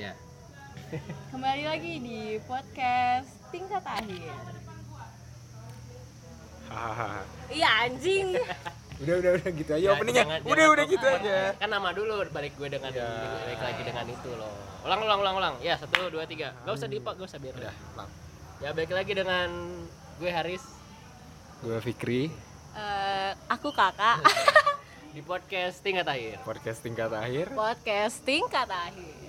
Ya. Kembali lagi di podcast tingkat akhir. Hahaha. Iya anjing. udah udah udah gitu aja Ya, openingnya jangan- udah jangan udah gitu aja Kan nama dulu balik gue dengan Ya. balik lagi dengan itu loh. Ulang ulang ulang ulang. Ya satu dua tiga. Gak usah dipak, gak usah biar. udah. Ya balik lagi dengan gue Haris gue Fikri Eh, aku kakak. di podcast tingkat akhir. podcast tingkat akhir podcast tingkat akhir.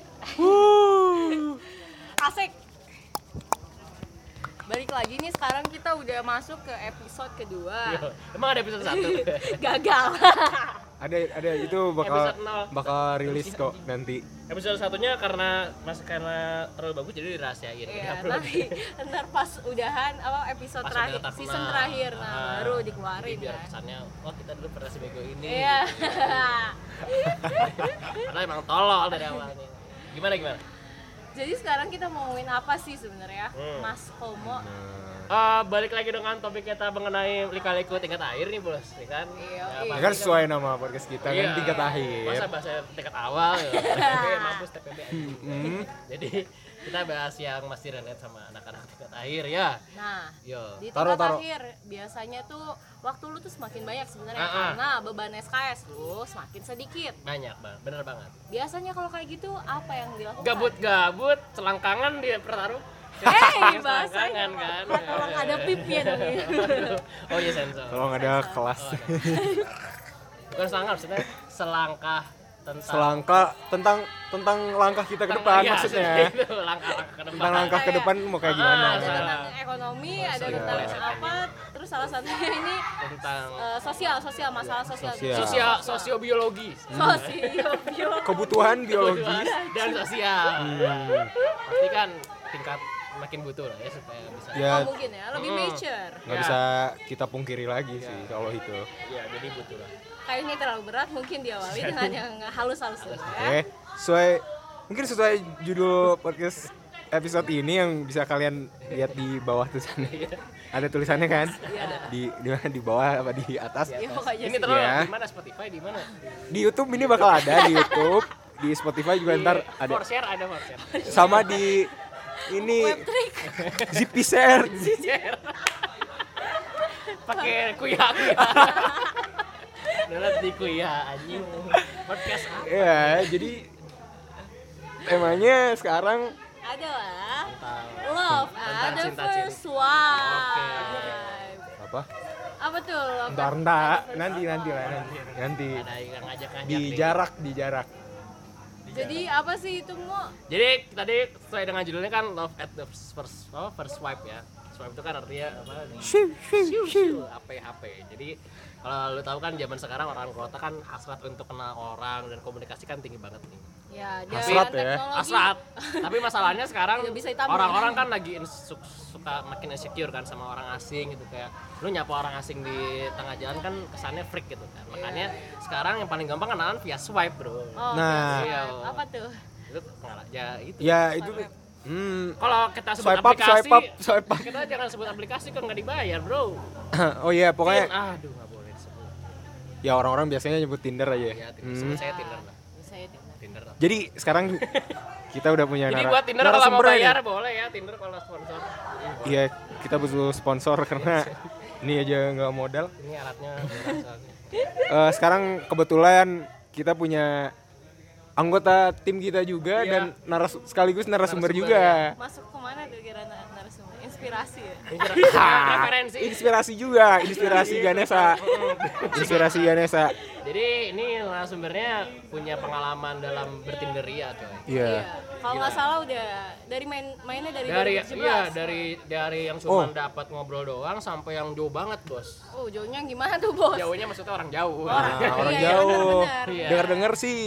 Asik. Balik lagi nih sekarang kita udah masuk ke episode kedua. Yo, Emang ada episode satu? Gagal. ada ada itu bakal bakal rilis kok nanti episode satunya karena masih karena terlalu bagus jadi dirahasiain. Iya, nanti ntar pas udahan apa episode Pas terakhir, season terakhir nah Ah. baru dikeluarin biar kan. kesannya, wah kita dulu pernah sebego ini. Iya. Karena emang tolol dari awalnya. Gimana gimana? Jadi sekarang kita mau ngomongin apa sih sebenarnya? Hmm. Mas Komo. Eh, balik lagi dengan topik kita mengenai lika-liku tingkat akhir nih bos, ya kan? Iya, Ya, iya. ya pasti kan sesuai nama podcast kita Iya. kan tingkat akhir Masa bahasa tingkat awal ya? Mampus TPB. Hmm. Jadi kita bahas yang masih relate sama anak-anak tingkat akhir ya. Nah, Yo. di tingkat taruh. akhir biasanya tuh waktu lu tuh semakin banyak sebenarnya Ah, ah. karena beban SKS lu semakin sedikit. Banyak bang, bener banget. Biasanya kalau kayak gitu apa yang dilakukan? Gabut-gabut, selangkangan dia pertaruh. Hei, Selangkangan bahasanya. kan. Tolong ada pipnya dong. Oh iya sensor. tolong ada kelas Oh. Bukan selangkah maksudnya selangkah tentang selangkah tentang tentang langkah kita ke depan Iya, maksudnya itu, langkah-langkah ke depan. tentang langkah ke depan mau kayak gimana Ah, ada Nah. tentang ekonomi, ada tentang apa, terus salah satunya ini tentang eh, sosial, sosial, masalah sosial. Sosial. sosial sosiobiologi Sosial, biologi. kebutuhan biologi dan sosial Hmm. pasti kan tingkat makin butuh lah ya supaya bisa ya Oh mungkin ya, lebih Mm. mature. nggak Ya. bisa kita pungkiri lagi sih kalau itu ya jadi butuh lah Kayaknya terlalu berat, mungkin diawali dengan yang halus-halus dulu ya. Oke, sesuai mungkin sesuai judul podcast episode ini yang bisa kalian lihat di bawah tulisannya. Ada tulisannya kan? Di di mana di bawah apa di atas? Ya pokoknya ini terus Ya. di mana Spotify di mana Di YouTube ini bakal ada di YouTube, di Spotify juga ntar ada. for share ada for share Sama di ini Share. share pakai kuya kuya Download di kuya anjing podcast apa Ya, jadi temanya sekarang Ada lah. Tentang Love, ada cinta-cinta. first wife. apa? Apa tuh love? Ntar ntar nanti nanti lah nanti nanti ada yang ngajak-ngajak di jarak di jarak. Jadi apa sih itu mau? Jadi tadi sesuai dengan judulnya kan love at the first apa, first swipe ya. Swipe itu kan artinya apa? Shiu, shiu, Shiu, shiu. shiu, HP HP. Jadi kalau lu tahu kan zaman sekarang orang kota kan hasrat untuk kenal orang dan komunikasi kan tinggi banget nih. Ya, dan Hasrat ya. Hasrat. Tapi masalahnya sekarang orang-orang kan lagi suka makin insecure kan sama orang asing gitu kayak lu nyapa orang asing di tengah jalan kan kesannya freak gitu kan. Makanya sekarang yang paling gampang kenalan via swipe, Bro. Oh, Nah. Iya. apa tuh? Itu ngalah ya itu. Ya itu hmm, Kalau kita sebut swipe up, aplikasi, swipe up, swipe up. kita jangan sebut aplikasi kan nggak dibayar, Bro. oh iya, pokoknya Tin- aduh nggak boleh disebut. ya orang-orang biasanya nyebut Tinder aja. Ya, Tinder. Hmm. Sebut saya Tinder lah. Saya Tinder. Tinder. lah. Jadi sekarang kita udah punya Jadi buat Tinder kalau mau bayar nih. boleh ya Tinder kalau sponsor. Iya, kita butuh sponsor karena ini aja nggak modal. Ini alatnya. Eh, sekarang kebetulan kita punya anggota tim kita juga Iya. dan naras sekaligus narasumber, Narasumber, juga. Masuk ke mana tuh kira? Inspirasi ya? Referensi. Inspirasi juga, inspirasi Ganesha. Inspirasi Ganesha. Jadi ini narasumbernya punya pengalaman dalam bertinderia coy. Iya. Kalau nggak salah udah dari main mainnya dari, Dari 2017. iya dari dari yang Oh. cuma dapat ngobrol doang sampai yang jauh banget bos. Oh, jauhnya gimana tuh, Bos? Jauhnya maksudnya orang jauh. Orang, Nah, orang iya, iya, jauh. Iya. Dengar-dengar sih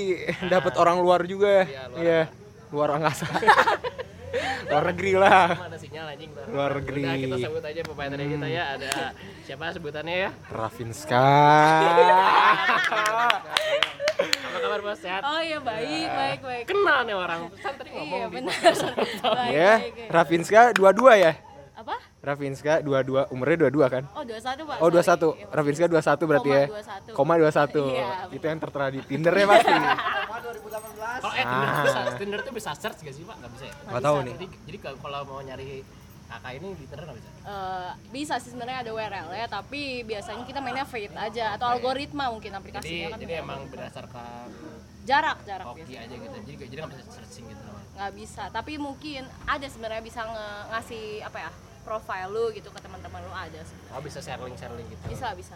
dapat orang luar juga. Iya, luar Iya, luar angkasa. luar negeri lah. Mana sinyal anjing. Luar negeri. Udah kita sebut aja pemain dari kita ya. Ada siapa sebutannya ya? Rafinska. Apa kabar bos? Sehat? Oh iya, baik, baik, baik. Kenal nih orang. Pesan tadi ngomong Iya, di benar. baik, ya, baik, baik. Rafinska dua-dua ya. Apa? Rafinska 22 umurnya 22 kan? Oh 21 pak. Oh sorry. 21. Iya, Rafinska 21 berarti Koma ya. 21. Koma 21. Iya, Itu yang tertera di Tinder ya pasti. Kalau eh Tinder tuh Ah. bisa, Tinder tuh bisa search gak sih pak? Gak bisa ya? Gak tahu nih. Jadi, jadi kalau- mau nyari kakak ini di Tinder gak bisa? Eh, bisa sih sebenarnya ada URL ya, tapi biasanya kita mainnya fate aja atau algoritma mungkin Jadi, aplikasinya kan. jadi emang berdasarkan jarak jarak hoki biasanya. aja gitu. Jadi jadi nggak bisa searching gitu nggak bisa tapi mungkin ada sebenarnya bisa ngasih apa ya profile lu gitu ke teman-teman lu ada sih. Oh bisa share link share link gitu. bisa bisa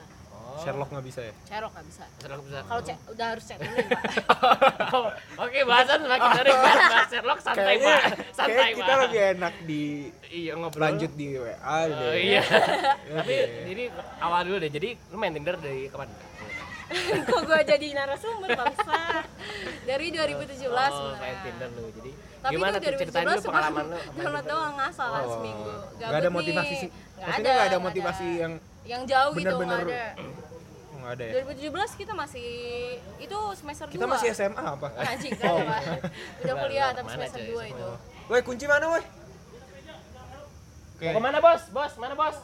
Oh. Sherlock nggak bisa ya? cerok nggak bisa Sherlock bisa. kalau cek udah harus cek dulu Oke, bahasan semakin dari bahas Sherlock santai Kayaknya pak. Santai kayak kita Pak. lebih enak di Iya ngobrol. lanjut di WA Oh, deh. iya. Tapi Oke. jadi awal dulu deh. Jadi lu main Tinder dari kapan? kok gue jadi narasumber bangsa dari 2017 Oh, main sebenarnya Tinder lu. Jadi tapi gimana itu tuh ceritain dulu 2017 pengalaman lu. download doang ngasal Oh. seminggu Nggak ada Gabut motivasi sih. Maksudnya nggak ada motivasi nggak yang yang jauh gitu nggak bener-bener ada Oh, ada ya. 2017 kita masih itu semester Kita 2 masih SMA apa? Anjing kan Pak. Udah kuliah tapi Mana, semester coy, 2 itu. Woi kunci mana woi? Oke. Mau ke mana bos? Bos, mana bos?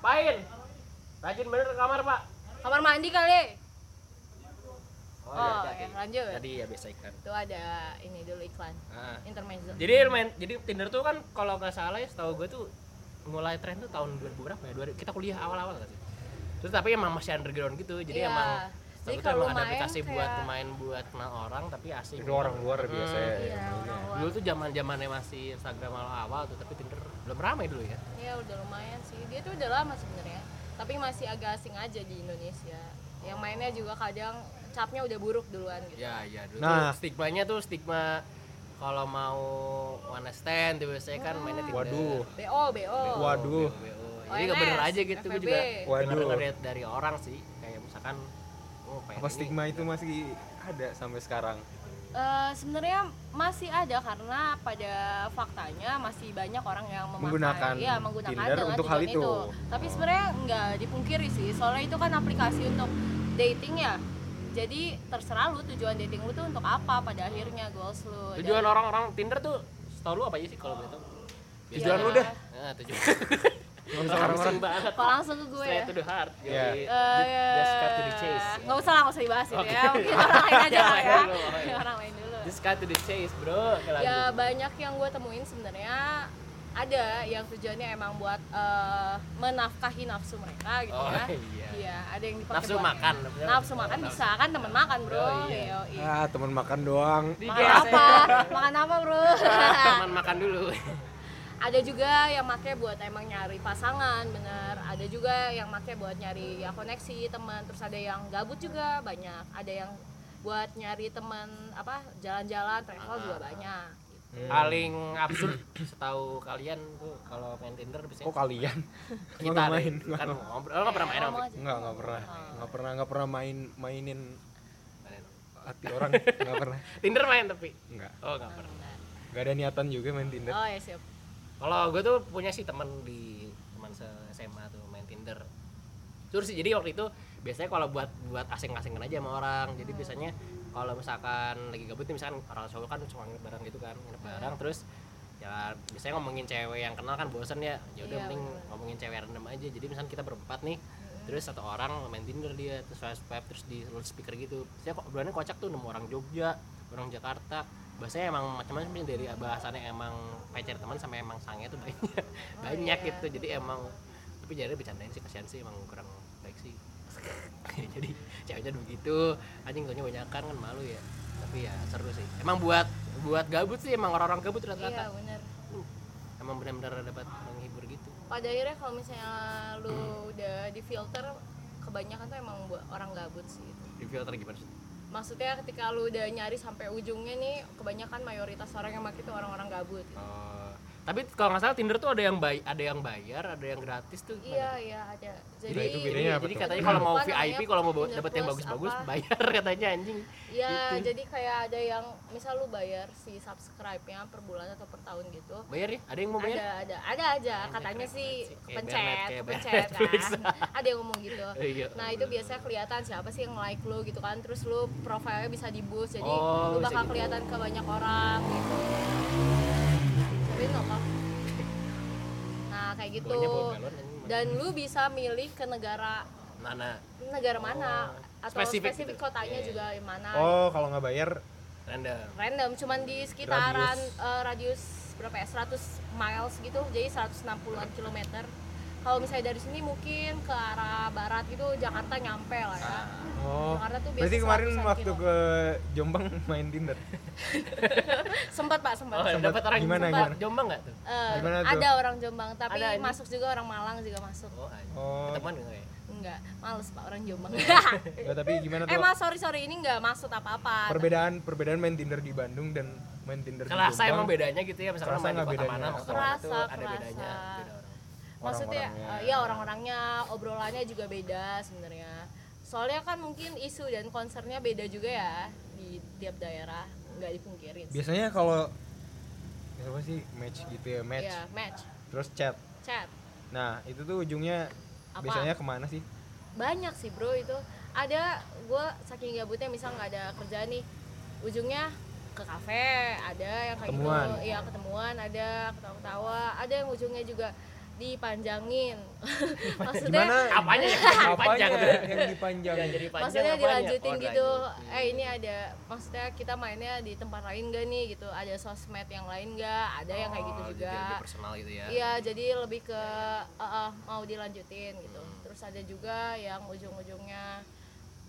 Pain. Rajin bener ke kamar pak. Kamar mandi kali. Oh, Oh, iya, ya, hati-hati. lanjut. Tadi ya biasa iklan. Itu ada ini dulu iklan. Ah. Intermezzo. Jadi main, jadi Tinder tuh kan kalau nggak salah ya, setahu gue tuh mulai tren tuh tahun 2000 berapa ya? 2000, kita kuliah awal-awal kan sih. Terus tapi emang masih underground gitu, jadi Iya. emang Jadi kalau emang ada main aplikasi buat kayak- pemain buat kenal orang tapi asing. Itu orang luar Hmm. biasa ya. Iya, orang Dulu tuh zaman zamannya masih Instagram awal-awal tuh, tapi Tinder belum ramai dulu ya. Ya udah lumayan sih. Dia tuh udah lama sebenarnya. Tapi masih agak asing aja di Indonesia. Yang mainnya juga kadang capnya udah buruk duluan gitu. Ya, ya dulu Nah. tuh stigmanya tuh stigma kalau mau one stand tuh biasanya kan mainnya Tinder. Waduh. BO, BO. Waduh. BO, BO. Jadi gak bener aja gitu gue juga. Waduh. denger dari, dari orang sih kayak misalkan oh Apa ini. stigma itu masih ada sampai sekarang? Eh, sebenarnya masih ada karena pada faktanya masih banyak orang yang memakai Menggunakan ya, menggunakan Tinder untuk hal tujuan itu. Tapi sebenarnya nggak dipungkiri sih, soalnya itu kan aplikasi untuk dating ya. Jadi terserah lu tujuan dating lu tuh untuk apa pada akhirnya goals lu. tujuan orang-orang Tinder tuh setahu lu apa aja sih kalau boleh tahu Tujuan Iya. lu dah. nah tujuan usah orang-orang. banget Kok langsung ke gue ya? straight to the heart Iya. Yoi. Eh, just cut to the chase nggak usah lah, nggak usah dibahas Oke. ya. Mungkin orang lain aja lah ya. Iya. orang lain dulu. just cut to the chase bro ya banyak yang gue temuin sebenarnya ada yang tujuannya emang buat eh, menafkahi nafsu mereka gitu Oh, ya. iya. ada yang dipakai Nafsu buat- makan, nafsu makan bisa kan temen makan bro. Oh, iya. Yoi. Ah, teman makan doang. makan apa? makan apa bro? Teman makan dulu. Ada juga yang make buat emang nyari pasangan bener. Ada juga yang make buat nyari ya koneksi teman. Terus ada yang gabut juga banyak. Ada yang buat nyari teman apa jalan-jalan travel juga banyak paling absurd setahu kalian tuh kalau main Tinder biasanya Kok kalian? kita nggak main. deh. kan ngobrol nggak pernah main. Enggak, enggak pernah. Enggak pernah, enggak pernah main mainin hati orang. Enggak pernah. Tinder main tapi Enggak. oh nggak pernah Enggak ada niatan juga main Tinder. oh ya siap Kalau gue tuh punya sih teman di teman se SMA tuh main Tinder. Terus sih jadi waktu itu biasanya kalau buat buat asing-asingan aja sama orang. Jadi biasanya kalau misalkan lagi gabut nih misalkan orang cowok kan cuma nginep bareng gitu kan, nginep bareng terus ya biasanya ngomongin cewek yang kenal kan bosen ya. Ya udah Iya, mending bener. ngomongin cewek random aja. Jadi misalkan kita berempat nih terus satu orang main Tinder dia terus swipe terus di speaker gitu. Saya kok bulannya kocak tuh nemu orang Jogja, orang Jakarta. Bahasanya emang macam-macam dari bahasannya emang pacar teman sampai emang sangnya tuh banyak banyak iya. gitu jadi emang tapi jadi bercandain sih kasihan sih emang kurang baik sih jadi ceweknya begitu. Anjing taunya banyak kan kan malu ya. Tapi ya seru sih. Emang buat buat gabut sih emang orang-orang gabut iya rata-rata bener emang benar-benar dapat menghibur gitu. Pada akhirnya kalau misalnya lu udah di filter kebanyakan tuh emang buat orang gabut sih itu. di filter gimana sih? Maksudnya ketika lu udah nyari sampai ujungnya nih kebanyakan mayoritas orang yang make itu orang-orang gabut. Gitu. Oh, tapi kalau nggak salah Tinder tuh ada yang bay ada yang bayar ada yang gratis tuh iya iya ada. Jadi Nah, itu Jadi, bedanya apa jadi katanya kalau mau? VIP kalau mau dapet yang bagus-bagus bayar katanya anjing. Ya Gitu. jadi kayak ada yang misal lu bayar si subscribe-nya per bulan atau per tahun gitu. Bayar ya? Ada yang mau bayar? Ada ada ada aja. Katanya keren sih pencet pencet kan. ada yang ngomong gitu. Iya. nah itu biasanya kelihatan siapa sih yang like lu gitu kan. Terus lu profilnya bisa di boost jadi Oh, lu bakal gitu. kelihatan ke banyak orang gitu tapi nggak apa nah kayak gitu. Dan lu bisa milih ke negara mana? Negara mana? Oh, atau spesifik spesifik, gitu. kotanya Iya, juga yang mana? Oh, kalau nggak bayar? Random. Random cuman di sekitaran Radius. eh, radius berapa ya? 100 miles gitu jadi 160-an kilometer kalau misalnya dari sini mungkin ke arah barat gitu Jakarta nyampe lah ya Oh. Jakarta tuh Berarti kemarin 100-an waktu kilo. ke Jombang main Tinder. sempat pak sempat oh Sempat dapat orang gimana, Jombang gimana? Jombang nggak tuh Eh, Gimana tuh? ada orang Jombang tapi Ada, ini. masuk juga orang Malang juga masuk oh. Oh. ketemuan nggak ya enggak males pak orang Jombang Nggak, tapi gimana tuh? emang sorry sorry ini enggak maksud apa apa Perbedaan perbedaan main Tinder di Bandung dan main Tinder di kerasa Jombang. emang bedanya gitu ya misalkan Kerasa main di kota bedanya? mana kota mana Kerasa, tuh ada kerasa. bedanya beda maksudnya ya orang-orangnya obrolannya juga beda sebenarnya soalnya kan mungkin isu dan concernnya beda juga ya di tiap daerah nggak dipungkirin sih. Biasanya kalau apa sih match gitu ya, match. Iya, match Terus chat. chat Nah, itu tuh ujungnya Apa? biasanya ke mana sih? banyak sih bro itu ada gue saking gabutnya misal nggak ada kerjaan nih ujungnya ke kafe ada yang kayak Ketemuan. gitu iya ketemuan ada ketawa-ketawa ada yang ujungnya juga dipanjangin maksudnya Gimana? apanya yang panjang tuh yang dipanjang? Jadi panjang maksudnya apanya? dilanjutin Oh, gitu lanjutin. eh ini ada maksudnya kita mainnya di tempat lain gak nih gitu ada sosmed yang lain gak ada yang kayak gitu Oh, juga jadi lebih personal gitu ya iya jadi lebih ke eh, eh, mau dilanjutin gitu Hmm. terus ada juga yang ujung-ujungnya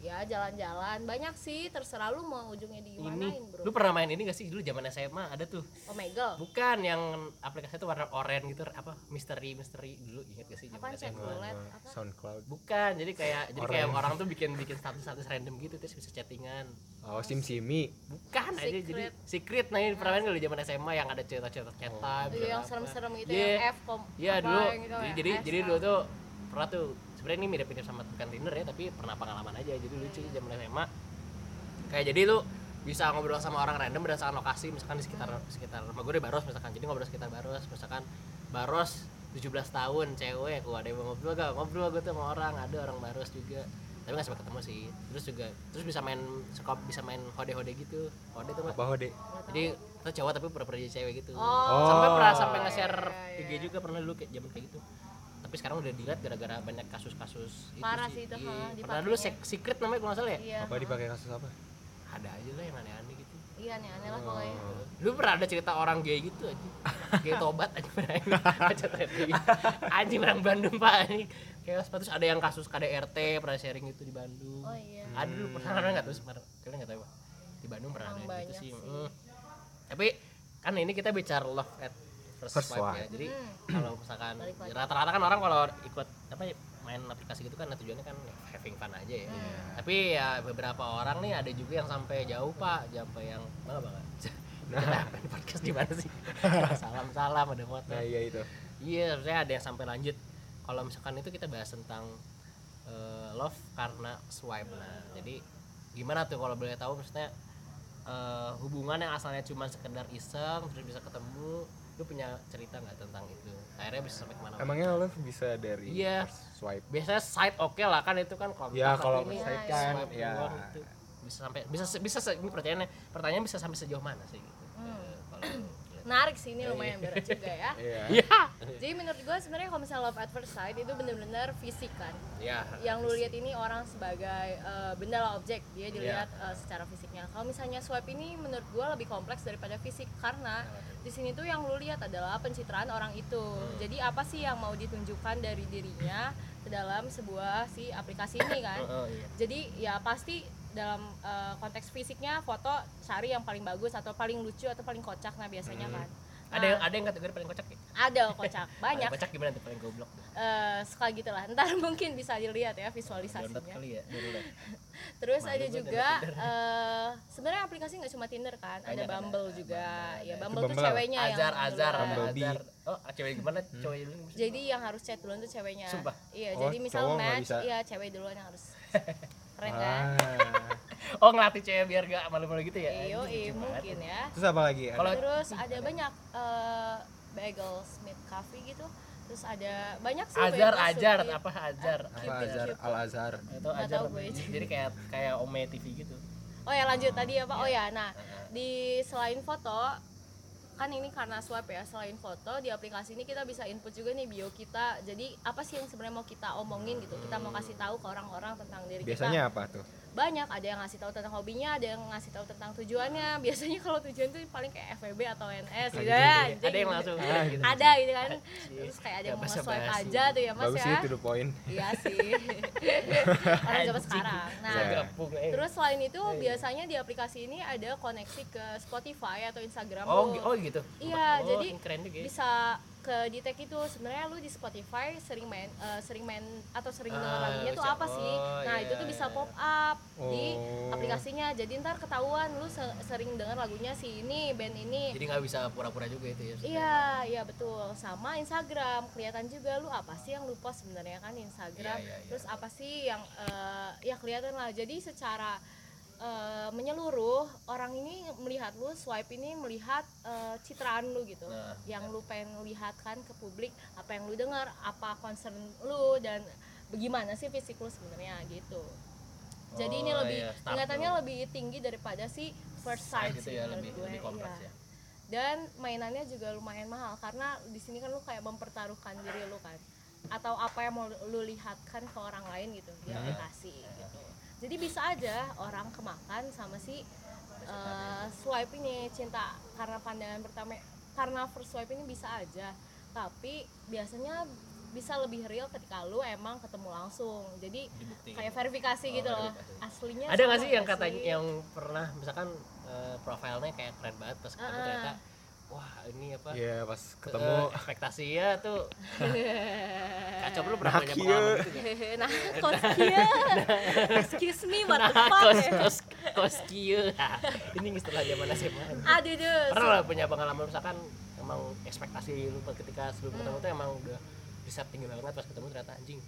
ya jalan-jalan. Banyak sih terserah lu mau ujungnya di ini manain bro. lu pernah main ini gak sih? Dulu zaman SMA ada tuh. Omegle bukan yang aplikasi itu warna oranye gitu apa? Misteri misteri. Dulu inget gak sih zaman apaan SMA roulette apa? SoundCloud. bukan jadi kayak jadi kayak orang tuh bikin bikin status status random gitu terus bisa chattingan. Oh, SimSimi. bukan aja jadi Secret. secret. Nah ini pernah main dulu zaman SMA yang ada cerita-cerita cetak Iya, yang serem-serem gitu Iya. yang F kom Iya apa dulu. yang gitu jadi ya, jadi, S jadi apa. dulu tuh pernah tuh sebenarnya ini mirip-mirip sama bukan Tinder ya tapi pernah pengalaman aja jadi lucu Iya. zaman SMA kayak jadi lu bisa ngobrol sama orang random berdasarkan lokasi misalkan di sekitar sekitar rumah gue di Baros misalkan jadi ngobrol sekitar Baros misalkan Baros 17 tahun cewek gua ada yang mau ngobrol gak ngobrol gue tuh sama orang ada orang Baros juga tapi nggak sampai ketemu sih terus juga terus bisa main sekop bisa main hode-hode gitu hode tuh. Apa Hode? jadi kita cowok tapi pura-pura jadi cewek gitu Oh. sampai pernah Oh. sampai nge-share Iya, IG iya. juga pernah dulu kayak zaman kayak gitu tapi sekarang udah dilihat gara-gara banyak kasus-kasus Parah sih. itu, Iya. ha, pernah dulu sek- secret namanya kalau nggak salah ya? Iya Apa dipakai kasus apa? ada aja lah yang aneh-aneh gitu. Iya nih aneh lah pokoknya. Oh. lu pernah ada cerita orang gay gitu aja gay tobat aja pernah trending anjing orang Bandung pak ini kayak terus ada yang kasus KDRT pernah sharing itu di Bandung. Oh iya. Ada dulu pernah ada nggak tuh? Sebenarnya kalian nggak tahu Pak? di Bandung pernah ada gitu sih sih. Tapi kan ini kita bicara love at first, First swipe ya jadi Hmm. kalau misalkan rata-rata kan orang kalau ikut apa ya, main aplikasi gitu kan tujuannya kan having fun aja ya Hmm. tapi ya beberapa orang nih ada juga yang sampai jauh pak sampai yang mana banget Nah. main podcast di mana sih salam salam ada foto Nah, iya itu. Iya, sebenarnya ada yang sampai lanjut. Kalau misalkan itu kita bahas tentang eh, love karena swipe. Nah, jadi gimana tuh kalau boleh tahu maksudnya eh, hubungan yang asalnya cuma sekedar iseng terus bisa ketemu, lu punya cerita nggak tentang itu? Akhirnya bisa sampai ke mana? Emangnya love bisa dari Iya. swipe? Biasanya side oke lah kan itu kan kontak. Ya, tapi kalau ini side kan, swipe ya. bisa sampai bisa bisa ini pertanyaannya pertanyaan bisa sampai sejauh mana sih gitu? Hmm. Kalau menarik sih ini lumayan berat juga ya Iya. Iya. jadi menurut gue sebenarnya kalau misalnya love at first sight itu bener-bener fisik kan Ya. yang lu lihat ini orang sebagai eh, benda lah objek dia Iya. dilihat eh, secara fisiknya kalau misalnya swipe ini menurut gue lebih kompleks daripada fisik karena di sini tuh yang lu lihat adalah pencitraan orang itu Hmm. jadi apa sih yang mau ditunjukkan dari dirinya ke dalam sebuah si aplikasi ini kan Oh, iya. jadi ya pasti dalam eh, konteks fisiknya foto cari yang paling bagus atau paling lucu atau paling kocak nah biasanya kan Ada yang ada yang kategori paling kocak ya? ada kocak banyak Paling kocak gimana tuh paling goblok? eh suka gitu lah ntar mungkin bisa dilihat ya Download visualisasinya kali ya terus Malu ada juga eh sebenarnya aplikasi nggak cuma Tinder kan ada Banyak, Bumble ada. juga Bumble, ya ada. Bumble Itu tuh Bumble apa? ceweknya yang Azar, Azar. Azar. Oh, cewek gimana? Cewek dulu jadi yang harus chat duluan tuh ceweknya Sumpah? iya Oh, jadi misal match iya cewek duluan yang harus keren kan Ah. Oh, ngelatih cewek biar gak malu-malu gitu ya? iya mungkin ya Terus apa lagi? Kalau- terus ada banyak eh bagel Smith Coffee gitu terus ada banyak sih Azar, Sweet. apa Azar? apa? Cupid. Al Azhar. Itu namanya. Jadi kayak kayak Ome TV gitu. oh ya lanjut tadi apa oh ya nah di selain foto kan ini karena swipe ya selain foto di aplikasi ini kita bisa input juga nih bio kita. Jadi apa sih yang sebenarnya mau kita omongin gitu? Kita mau kasih tahu ke orang-orang tentang diri kita. Biasanya apa tuh? Banyak ada yang ngasih tahu tentang hobinya ada yang ngasih tahu tentang tujuannya. Biasanya kalau tujuan tuh paling kayak FWB atau NS gitu ya. Anjing. ada yang langsung Ah, gitu. ada gitu kan. Terus kayak ada yang mau swipe aja tuh ya mas Bagus ya. sih to the point. iya sih. Orang zaman sekarang. Nah Iya. Eh. terus selain itu biasanya di aplikasi ini ada koneksi ke Spotify atau Instagram oh, oh gitu. Iya, oh, jadi keren juga ya. bisa ke detect itu sebenarnya lu di Spotify sering main eh, sering main atau sering dengar Ah, lagunya tuh apa sih oh, nah iya, itu tuh bisa iya. pop up di Oh. aplikasinya jadi ntar ketahuan lu se- sering dengar lagunya si ini band ini jadi nggak bisa pura-pura juga itu ya Iya, iya betul. Sama Instagram, kelihatan juga lu apa sih yang lu post sebenarnya kan di Instagram. Iya, iya, iya. Terus apa sih yang eh, ya kelihatan lah. Jadi secara eh, menyeluruh orang ini melihat lu swipe ini melihat eh, citraan lu gitu. Nah, yang lu pengen lihat kan ke publik, apa yang lu dengar, apa concern lu dan bagaimana sih fisik lu sebenarnya gitu. Jadi ini Oh, lebih iya, dulu. lebih tinggi daripada si first sight gitu sih ya lebih gue. lebih kompleks Iya ya dan mainannya juga lumayan mahal karena di sini kan lu kayak mempertaruhkan diri lu kan atau apa yang mau lu lihatkan ke orang lain gitu di Nah. aplikasi gitu jadi bisa aja orang kemakan sama si uh, swipe ini cinta. Karena pandangan pertama karena first swipe ini bisa aja. Tapi biasanya bisa lebih real ketika lu emang ketemu langsung. Jadi dibuktiin. kayak verifikasi Oh, gitu loh. verifikasi. aslinya ada nggak sih yang katanya yang pernah misalkan eh, profilnya kayak keren banget pas ketemu Ah. ternyata wah ini apa Iya, pas eh, ketemu ekspektasinya tuh kacau lu pernah Nah, punya pengalaman gitu nggak? nah kos kieu excuse me what the Nah, fuck kos ya? kos. Nah, ini istilah zaman SMA aduh duh pernah lah punya pengalaman misalkan emang ekspektasi lu ketika sebelum Hmm. ketemu tuh emang udah riset tinggi banget pas ketemu ternyata anjing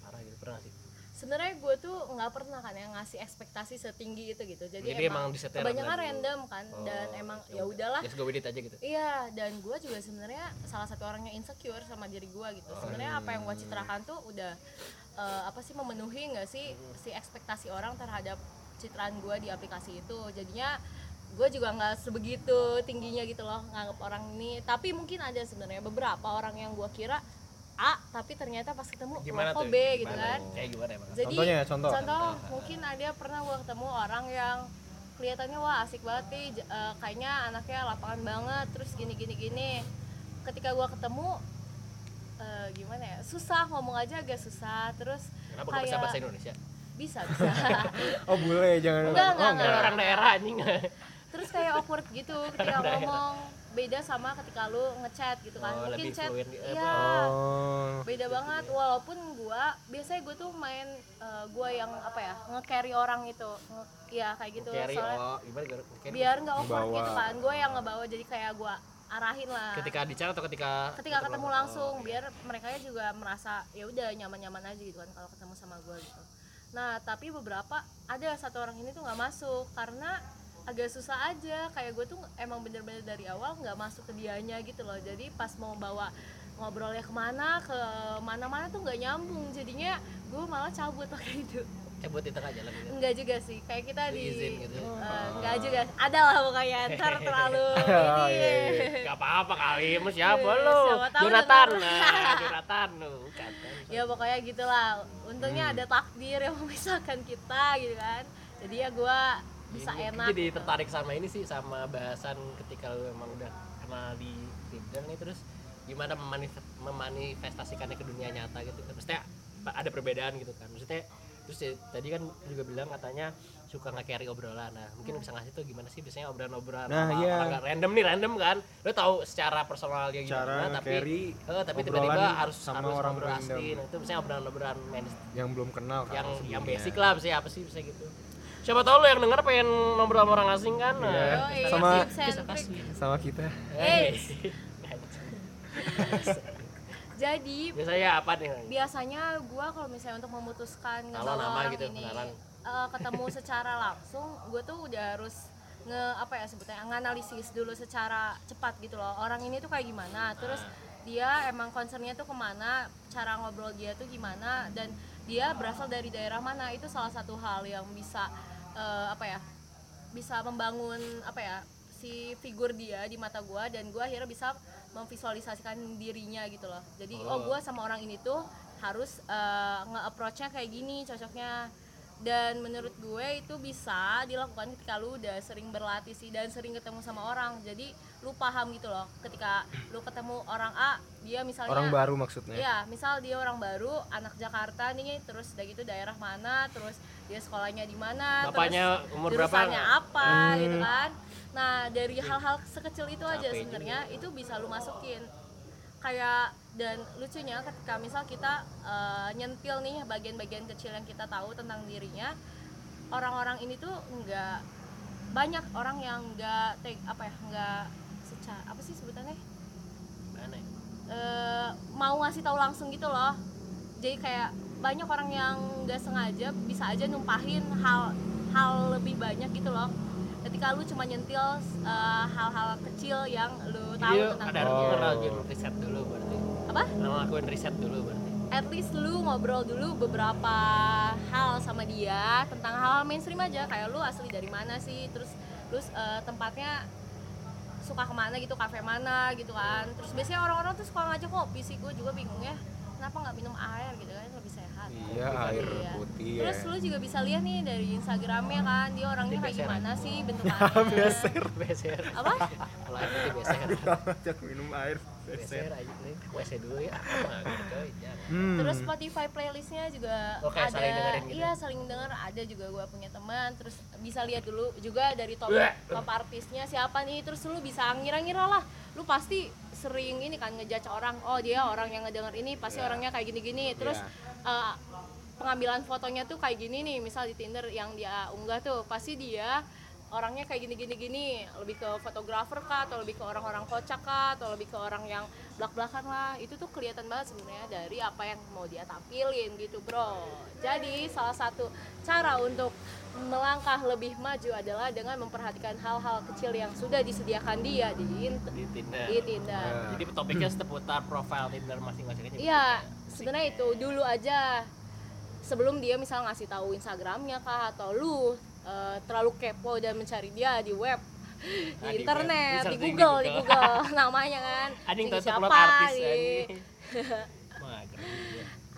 parah gitu pernah sih sebenarnya gue tuh nggak pernah kan yang ngasih ekspektasi setinggi itu gitu. Jadi, Jadi emang disetel kebanyakan random kan dan Oh, emang ya udahlah. Just go with it aja gitu. Iya dan gue juga sebenarnya salah satu orang yang insecure sama diri gue gitu. Sebenarnya apa yang gue citrakan tuh udah eh, apa sih memenuhi nggak sih si ekspektasi orang terhadap citraan gue di aplikasi itu. Jadinya gue juga nggak sebegitu tingginya gitu loh nganggap orang ini. Tapi mungkin ada sebenarnya beberapa orang yang gue kira A tapi ternyata pas ketemu gimana kok tuh? B gitu Gimana? kan. Kayak gimana emang? Jadi Contohnya, contoh. mungkin ada pernah gue ketemu orang yang kelihatannya wah asik banget nih eh, kayaknya anaknya lapangan banget terus gini gini gini. Ketika gue ketemu eh, gimana ya susah ngomong aja agak susah terus kenapa gak bisa kayak- bahasa Indonesia? Bisa bisa. Oh, bule jangan. Enggak, oh, enggak, Kan orang daerah anjing. Terus kayak awkward gitu ketika ngomong beda sama ketika lu ngechat gitu kan. Oh, mungkin lebih chat iya Oh. beda banget. Walaupun gua biasanya gue tuh main eh, gua yang apa ya nge-carry orang itu. Nge- ya kayak gitu. Carry soalnya oh gimana gimana? Carry. biar nggak awkward Ngebawa. gitu kan. Gue yang ngebawa jadi kayak gue arahin lah. Ketika di chat atau ketika ketika ketemu langsung Oh, biar mereka juga merasa ya udah nyaman-nyaman aja gitu kan kalau ketemu sama gue gitu. Nah tapi beberapa ada satu orang ini tuh nggak masuk karena agak susah aja. Kayak gue tuh emang bener-bener dari awal nggak masuk ke dianya gitu loh. Jadi pas mau bawa ngobrolnya ke mana ke mana-mana tuh nggak nyambung. Jadinya gue malah cabut pakai itu. Cabut di tengah jalan gitu? Enggak juga sih. Kayak kita di Izin gitu. Eh, enggak juga. Ada lah pokoknya ntar terlalu Oh, ini iya, iya. Gak apa-apa kali, siapa lu? siapa tahu Jonathan, nah, Jonathan lu, bukan kan? ya pokoknya gitulah. Untungnya Hmm. ada takdir yang memisahkan kita gitu kan. Jadi ya gue bisa Ini- enak Jadi gitu. tertarik sama ini sih, sama bahasan ketika lu emang udah kenal di Tinder nih terus gimana memanif- memanifestasikannya ke dunia nyata gitu kan maksudnya ada perbedaan gitu kan maksudnya terus ya, tadi kan juga bilang katanya suka nge-carry obrolan nah mungkin bisa ngasih tuh gimana sih biasanya obrolan-obrolan Nah, sama iya. orang nggak random nih random kan lu tahu secara personal dia Cara gimana tapi eh, tapi tiba-tiba harus sama harus orang ngobrol random. asli nah, itu misalnya obrolan-obrolan yang belum kenal kan yang yang sebelumnya. basic lah bisa apa sih bisa gitu siapa tahu lo yang denger pengen ngobrol sama orang asing kan? Iya. nah, Sama- sama kita. Eh, jadi biasanya apa nih? biasanya gue kalau misalnya untuk memutuskan Kalau nama orang gitu, ini eh, ketemu secara langsung gue tuh udah harus nge apa ya sebutnya nganalisis dulu secara cepat gitu loh. Orang ini tuh kayak gimana? Terus dia emang concernnya tuh ke mana? Cara ngobrol dia tuh gimana? Dan dia berasal dari daerah mana. Itu salah satu hal yang bisa eh, apa ya bisa membangun apa ya si figur dia di mata gue dan gue akhirnya bisa memvisualisasikan dirinya gitu loh. Jadi oh, Oh. gue sama orang ini tuh harus eh, nge-approach-nya kayak gini cocoknya dan menurut gue itu bisa dilakukan ketika lu udah sering berlatih sih dan sering ketemu sama orang jadi lu paham gitu loh ketika lu ketemu orang A dia misalnya Orang baru maksudnya. Iya, misal dia orang baru, anak Jakarta nih, terus udah gitu daerah mana, terus dia sekolahnya di mana, Bapaknya terus umur berapa? jurusannya apa, Hmm. gitu kan. Nah, dari hal-hal sekecil itu aja sebenarnya itu bisa lu masukin. Kayak dan lucunya ketika misal kita eh, nyentil nih bagian-bagian kecil yang kita tahu tentang dirinya, orang-orang ini tuh nggak banyak orang yang nggak take apa ya nggak secara apa sih sebutannya Mana ya? eh, mau ngasih tahu langsung gitu loh jadi kayak banyak orang yang nggak sengaja bisa aja numpahin hal hal lebih banyak gitu loh ketika lu cuma nyentil eh, hal-hal kecil yang lu tahu Dia tentang ada riset dulu berarti. Apa? Ngelakuin riset dulu berarti. at least lu ngobrol dulu beberapa hal sama dia tentang hal-hal mainstream aja. Kayak lu asli dari mana sih? Terus terus eh, tempatnya suka ke mana gitu? Kafe mana gitu kan? Terus biasanya orang-orang tuh suka ngajak kopi sih. Gue juga bingung ya kenapa nggak minum air gitu kan? Lebih sehat Iya, air Iya. putih ya. Terus lu juga bisa lihat nih dari Instagramnya kan dia orangnya kayak gimana sih bentukannya. Beser. Beser. Apa? Kalau air putih beser. Ajak minum air. Beser aja nih. WC dulu ya. Ah, gitu, jangan. Hmm. Terus Spotify playlistnya juga Oh, kayak ada. saling dengerin gitu? Iya saling denger ada juga gue punya teman. Terus bisa lihat dulu juga dari top top artisnya siapa nih. Terus lu bisa ngira-ngira lah. Lu pasti sering ini kan ngejudge orang. Oh dia orang yang ngedenger ini pasti Iya. orangnya kayak gini-gini. Terus eh, pengambilan fotonya tuh kayak gini nih. Misal di Tinder yang dia unggah tuh pasti dia orangnya kayak gini-gini gini lebih ke fotografer kah atau lebih ke orang-orang kocak kah atau lebih ke orang yang belak-belakan lah itu tuh kelihatan banget sebenarnya dari apa yang mau dia tampilin gitu bro jadi salah satu cara untuk melangkah lebih maju adalah dengan memperhatikan hal-hal kecil yang sudah disediakan dia di Di Tinder. di Tinder Ya. Jadi topiknya seputar profile Tinder masing-masing aja. Iya, sebenarnya itu dulu aja sebelum dia misal ngasih tahu Instagramnya kah atau lu eh, terlalu kepo dan mencari dia di web di Ah, di internet, web. di Searching di Google, di Google. Google namanya kan. Tuh siapa artis juga.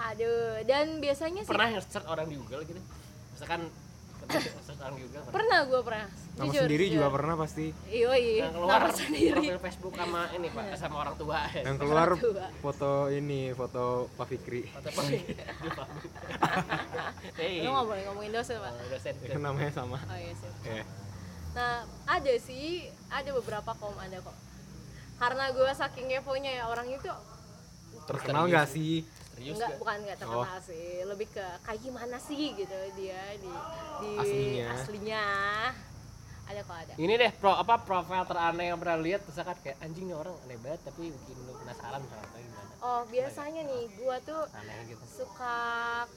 Aduh, dan biasanya sih Pernah nge-search orang di Google gitu? Misalkan Google pernah? pernah gue pernah. Nama Jujur, sendiri jujur. juga pernah pasti. Iya, iya. Yang keluar Nama sendiri. profil Facebook sama ini Pak, sama orang tua. Yang keluar tua. foto ini, foto Pak Fikri. Foto Pak. Hei. Lu nggak boleh ngomongin dosen, Pak. Oh, dosen. Yang namanya sama. Oh iya sih. Ya. Nah, ada sih, ada beberapa kom ada kok. Karena gue saking keponya ya orang itu Terkenal nggak sih? Serius enggak gak? bukan enggak terkenal sih, lebih ke kayak gimana sih gitu dia di di Aslinya. aslinya. Ada kok ada. Ini deh pro apa profil teraneh yang pernah lihat terus kan kayak anjing nih orang aneh banget tapi bikin lu penasaran sama apa gimana. Oh, biasanya nih gua tuh Aneh gitu. suka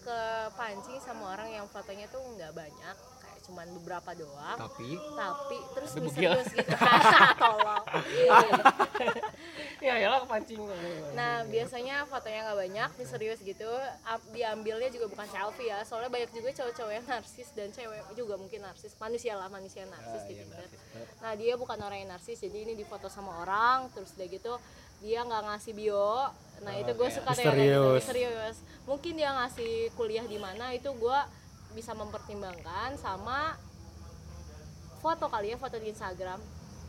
ke pancing sama orang yang fotonya tuh nggak banyak, kayak cuman beberapa doang. Tapi Tapi terus Tapi bugil. misterius gitu. Tolong. Ya ya lah kepancing. Nah biasanya fotonya nggak banyak, misterius gitu. Diambilnya juga bukan selfie ya, soalnya banyak juga cowok-cowok yang narsis dan cewek juga mungkin narsis. Manusia lah, manusia narsis Ah, di iya, Tinder. narsis banget. Nah dia bukan orang yang narsis, jadi ini difoto sama orang, terus udah gitu dia nggak ngasih bio. Nah itu gue Oke. suka tuh yang kayak gitu, misterius. Mungkin dia ngasih kuliah di mana itu gue bisa mempertimbangkan sama foto kali ya, foto di Instagram.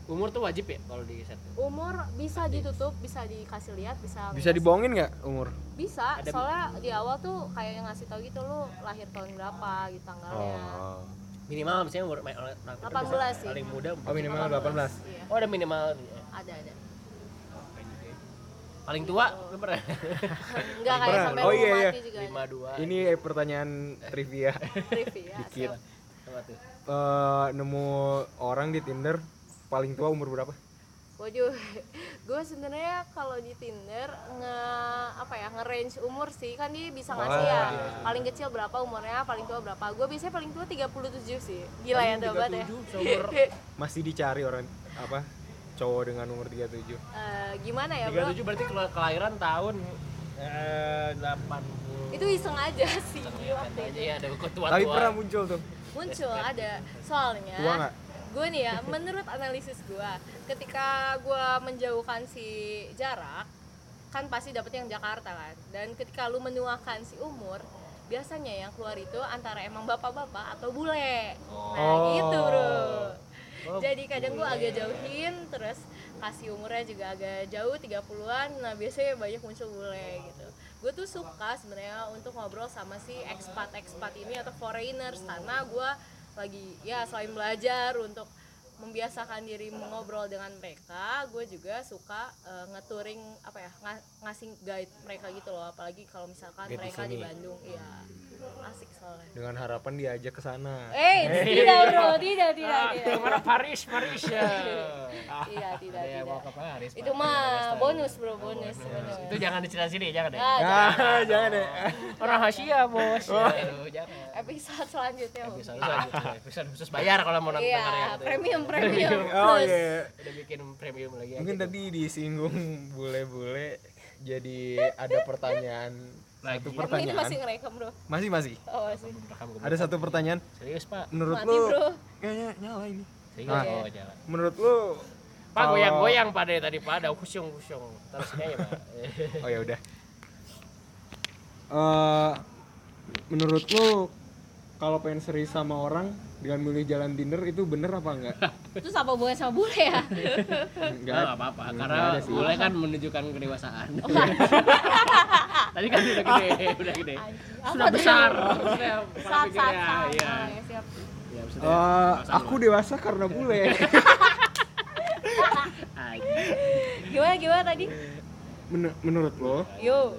Umur tuh wajib ya kalau di set. Umur bisa ditutup, bisa dikasih lihat, bisa bisa dibohongin nggak umur? bisa Ada- soalnya di awal tuh kayak ngasih tau gitu lu lahir tahun berapa gitu tanggalnya Oh. Minimal misalnya umur ma- orang- orang- 18 sih. Paling muda. Oh, minimal 18. iya Oh ada minimal. ada ada Paling tua lu pernah? enggak kayak sampai Oh, iya, iya. juga Lima dua. Ini pertanyaan trivia. trivia Dikit. Eh, nemu orang di Tinder paling tua umur berapa? waduh gue sebenarnya kalau di Tinder nge apa ya nge range umur sih kan dia bisa ngasih Oh, ya iya. paling kecil berapa umurnya paling tua berapa gue biasanya paling tua 37 sih gila ya tobat ya 37 seumur Masih dicari orang apa? Cowok dengan umur 37. Eh, gimana ya bro 37 berarti kela- kelahiran tahun eh 80. itu iseng aja sih waktu aja itu ya ada ketua Tapi pernah muncul tuh. muncul ada soalnya Tua nggak? gue nih ya menurut analisis gue ketika gue menjauhkan si jarak kan pasti dapet yang Jakarta kan dan ketika lu menuakan si umur biasanya yang keluar itu antara emang bapak-bapak atau bule nah Oh. gitu bro Oh, jadi kadang gue agak jauhin terus kasih umurnya juga agak jauh 30-an nah biasanya banyak muncul bule gitu. Gue tuh suka sebenarnya untuk ngobrol sama si expat expat ini atau foreigners karena gue lagi ya selain belajar untuk membiasakan diri mengobrol dengan mereka gue juga suka eh, nge-touring apa ya nga- ngasih guide mereka gitu loh. Apalagi kalau misalkan Guide di mereka di. Bandung iya asik soalnya. Dengan harapan diajak ke sana. eh tidak bro tidak tidak Ah, tidak ke mana? Paris Paris ya. Tidak tidak. mau tidak ke Paris itu mah bonus bro bonus bonus. itu jangan diceritain sini jangan deh. Ah, jangan. Ah, jangan deh. orang rahasia bos. Aduh, jangan. Episode selanjutnya Om. bisa bisa khusus bayar kalau mau nonton iya premium premium. Oh iya. udah bikin premium lagi Mungkin aja. tadi disinggung bule-bule jadi ada pertanyaan Lagi. satu Emang ini pertanyaan. masih ngerekam bro. Masih masih? Oh masih. Ada satu pertanyaan? Serius pak? Menurut mati lu bro. Kayaknya nyala ini. Serius? Ah. oh jangan menurut lu pak kalau- goyang goyang pada tadi pada kusyung kusyung terus aja pak. Oh ya udah. Eh, menurut lu kalau pengen serius sama orang dengan milih jalan Tinder itu bener apa enggak? itu apa hubungan sama bule ya? Enggak. Enggak. apa-apa, karena ada boleh kan menunjukkan kedewasaan. Tadi kan udah gede, udah gede. Sudah besar. Saat saat ya, siap Iya. Eh, sama. aku dewasa karena bule. Gimana gimana tadi Men- menurut lo yo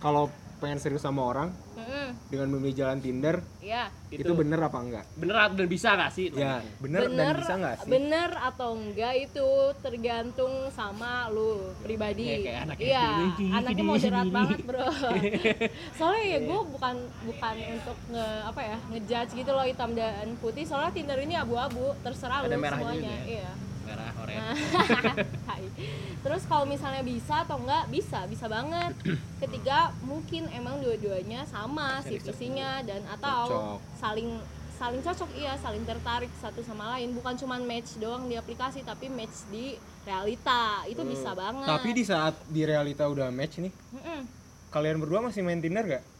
kalau pengen serius sama orang Mm-mm. dengan memilih jalan Tinder ya itu, Itu. bener apa enggak? Bener dan bisa gak sih? Ya, bener, dan bisa nggak sih? bener atau enggak itu tergantung sama lu pribadi Ya, kayak anaknya iya sendiri, gini, anaknya moderat banget bro soalnya ya gue bukan bukan untuk nge apa ya ngejudge gitu loh hitam dan putih soalnya Tinder ini abu-abu terserah Ada lu semuanya juga ya? iya Merah, oranye. Hai. Terus kalau misalnya bisa atau enggak bisa, bisa banget. Ketiga mungkin emang dua-duanya sama sih visinya dan atau Cocok. saling saling cocok iya, saling tertarik satu sama lain. Bukan cuma match doang di aplikasi tapi match di realita. Itu bisa banget. Tapi di saat di realita udah match nih, kalian berdua masih main Tinder gak?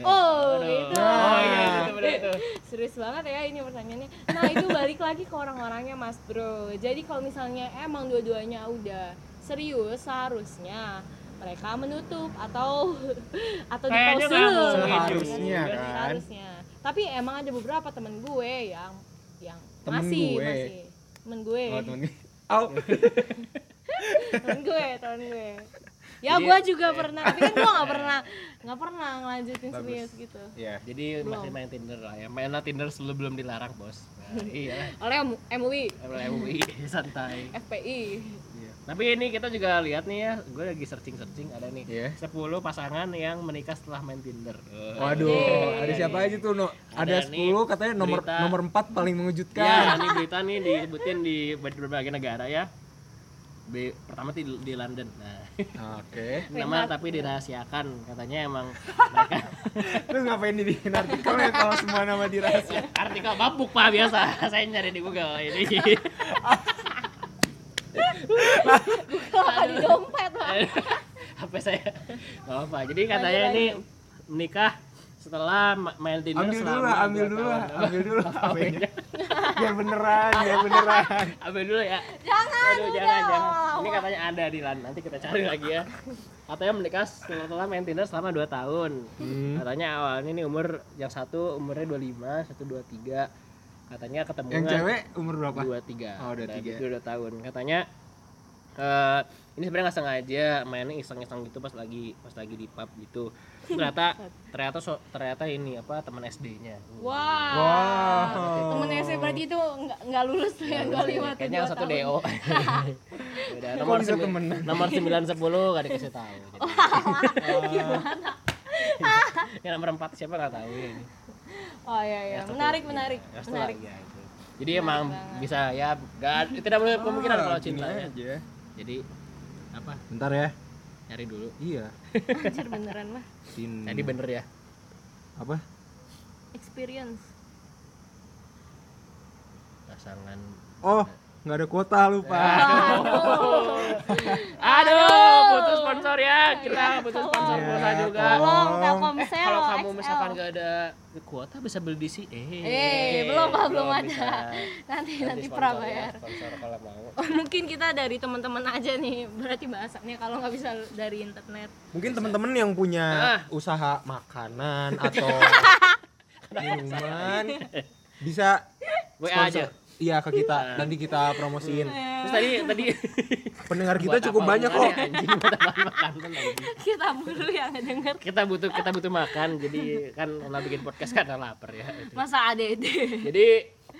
Oh, Aduh. itu. Oh iya, itu bener itu. Serius banget ya ini pertanyaannya. Nah itu balik lagi ke orang-orangnya mas bro. Jadi kalau misalnya emang dua-duanya udah serius seharusnya mereka menutup atau atau di Kayaknya dulu. Seharusnya Iya, kan. Seharusnya. Tapi emang ada beberapa temen gue yang yang Temen masih gue? masih temen gue Oh temen Au. temen gue temen gue ya gue juga pernah tapi kan gue nggak pernah nggak pernah ngelanjutin Bagus. serius gitu Ya. Jadi Belum. masih main Tinder lah ya. Mainlah Tinder sebelum belum dilarang, Bos. Nah, iya. oleh MUI Mulai MUI santai. FPI Iya. Tapi ini kita juga lihat nih ya, gue lagi searching-searching ada nih Iya. 10 pasangan yang menikah setelah main Tinder. Eh, Waduh, Yeay. ada siapa aja tuh, No? Ada Ada, nih 10 katanya nomor berita. nomor 4 paling Ya, mengejutkan. ini berita nih disebutin di berbagai negara ya. Di, pertama di, di London. Nah, Oke. nama tapi dirahasiakan. Katanya emang mereka Terus ngapain dibikin artikelnya kalau semua nama dirahasia? artikel mabuk pak biasa. Saya nyari di Google ini. Kalau di dompet lah HP saya? Nggak apa jadi katanya ini menikah setelah ma- main Tinder Ambil dulu selama lah, ambil dua dulu lah, ambil dulu HP-nya. Biar beneran, biar beneran. ambil dulu ya jangan Aduh, jangan, jangan. Ini katanya ada di LAN. Nanti kita cari lagi ya. Katanya menikah setelah main Tinder selama 2 tahun. Hmm. Katanya awalnya nih umur yang satu umurnya 25, satu 23. Katanya ketemu Yang cewek umur berapa? 23. Oh, 23. Itu 2 tahun. Katanya eh ini sebenarnya nggak sengaja mainnya iseng-iseng gitu pas lagi pas lagi di pub gitu. Ternyata ternyata so, ternyata ini apa teman SD-nya. wah Wow. temen SD berarti itu nggak nggak lulus tuh yang dua lima tuh Kayaknya yang satu. DO. Udah, nomor bisa sembi- temenan? nomor 9 10 gak dikasih tahu. Jadi. yang nomor 4 siapa gak tahu ini. oh iya iya menarik menarik Ya, setelah menarik ya, itu. Jadi emang bisa ya gak tidak boleh kemungkinan kalau Ah, cinta ya. aja. Jadi apa? Bentar ya. Nyari dulu. Iya. anjir beneran mah Tin. Jadi bener ya. apa? experience Pasangan Oh, nggak ada kuota lupa. Aduh, butuh sponsor ya. Kita butuh sponsor Iya, pulsa juga. Tolong. Telkomsel Kalau kamu XL. misalkan gak ada kuota bisa beli di sini. Eh, belum, Pak, belum ada. bisa. nanti nanti sponsor prabayar. ya, Sponsor kalau mau. Oh, mungkin kita dari teman-teman aja nih berarti bahasannya kalau nggak bisa dari internet Mungkin teman-teman yang punya Ah. usaha makanan atau minuman bisa WA sponsor. aja. Iya ke kita, nanti kita promosiin. Terus tadi tadi Pendengar kita buat cukup apa banyak kok. Anjing buat apa kita mulu yang denger Kita butuh kita butuh makan. Jadi kan kalau bikin podcast kan lapar ya. masa ADD Jadi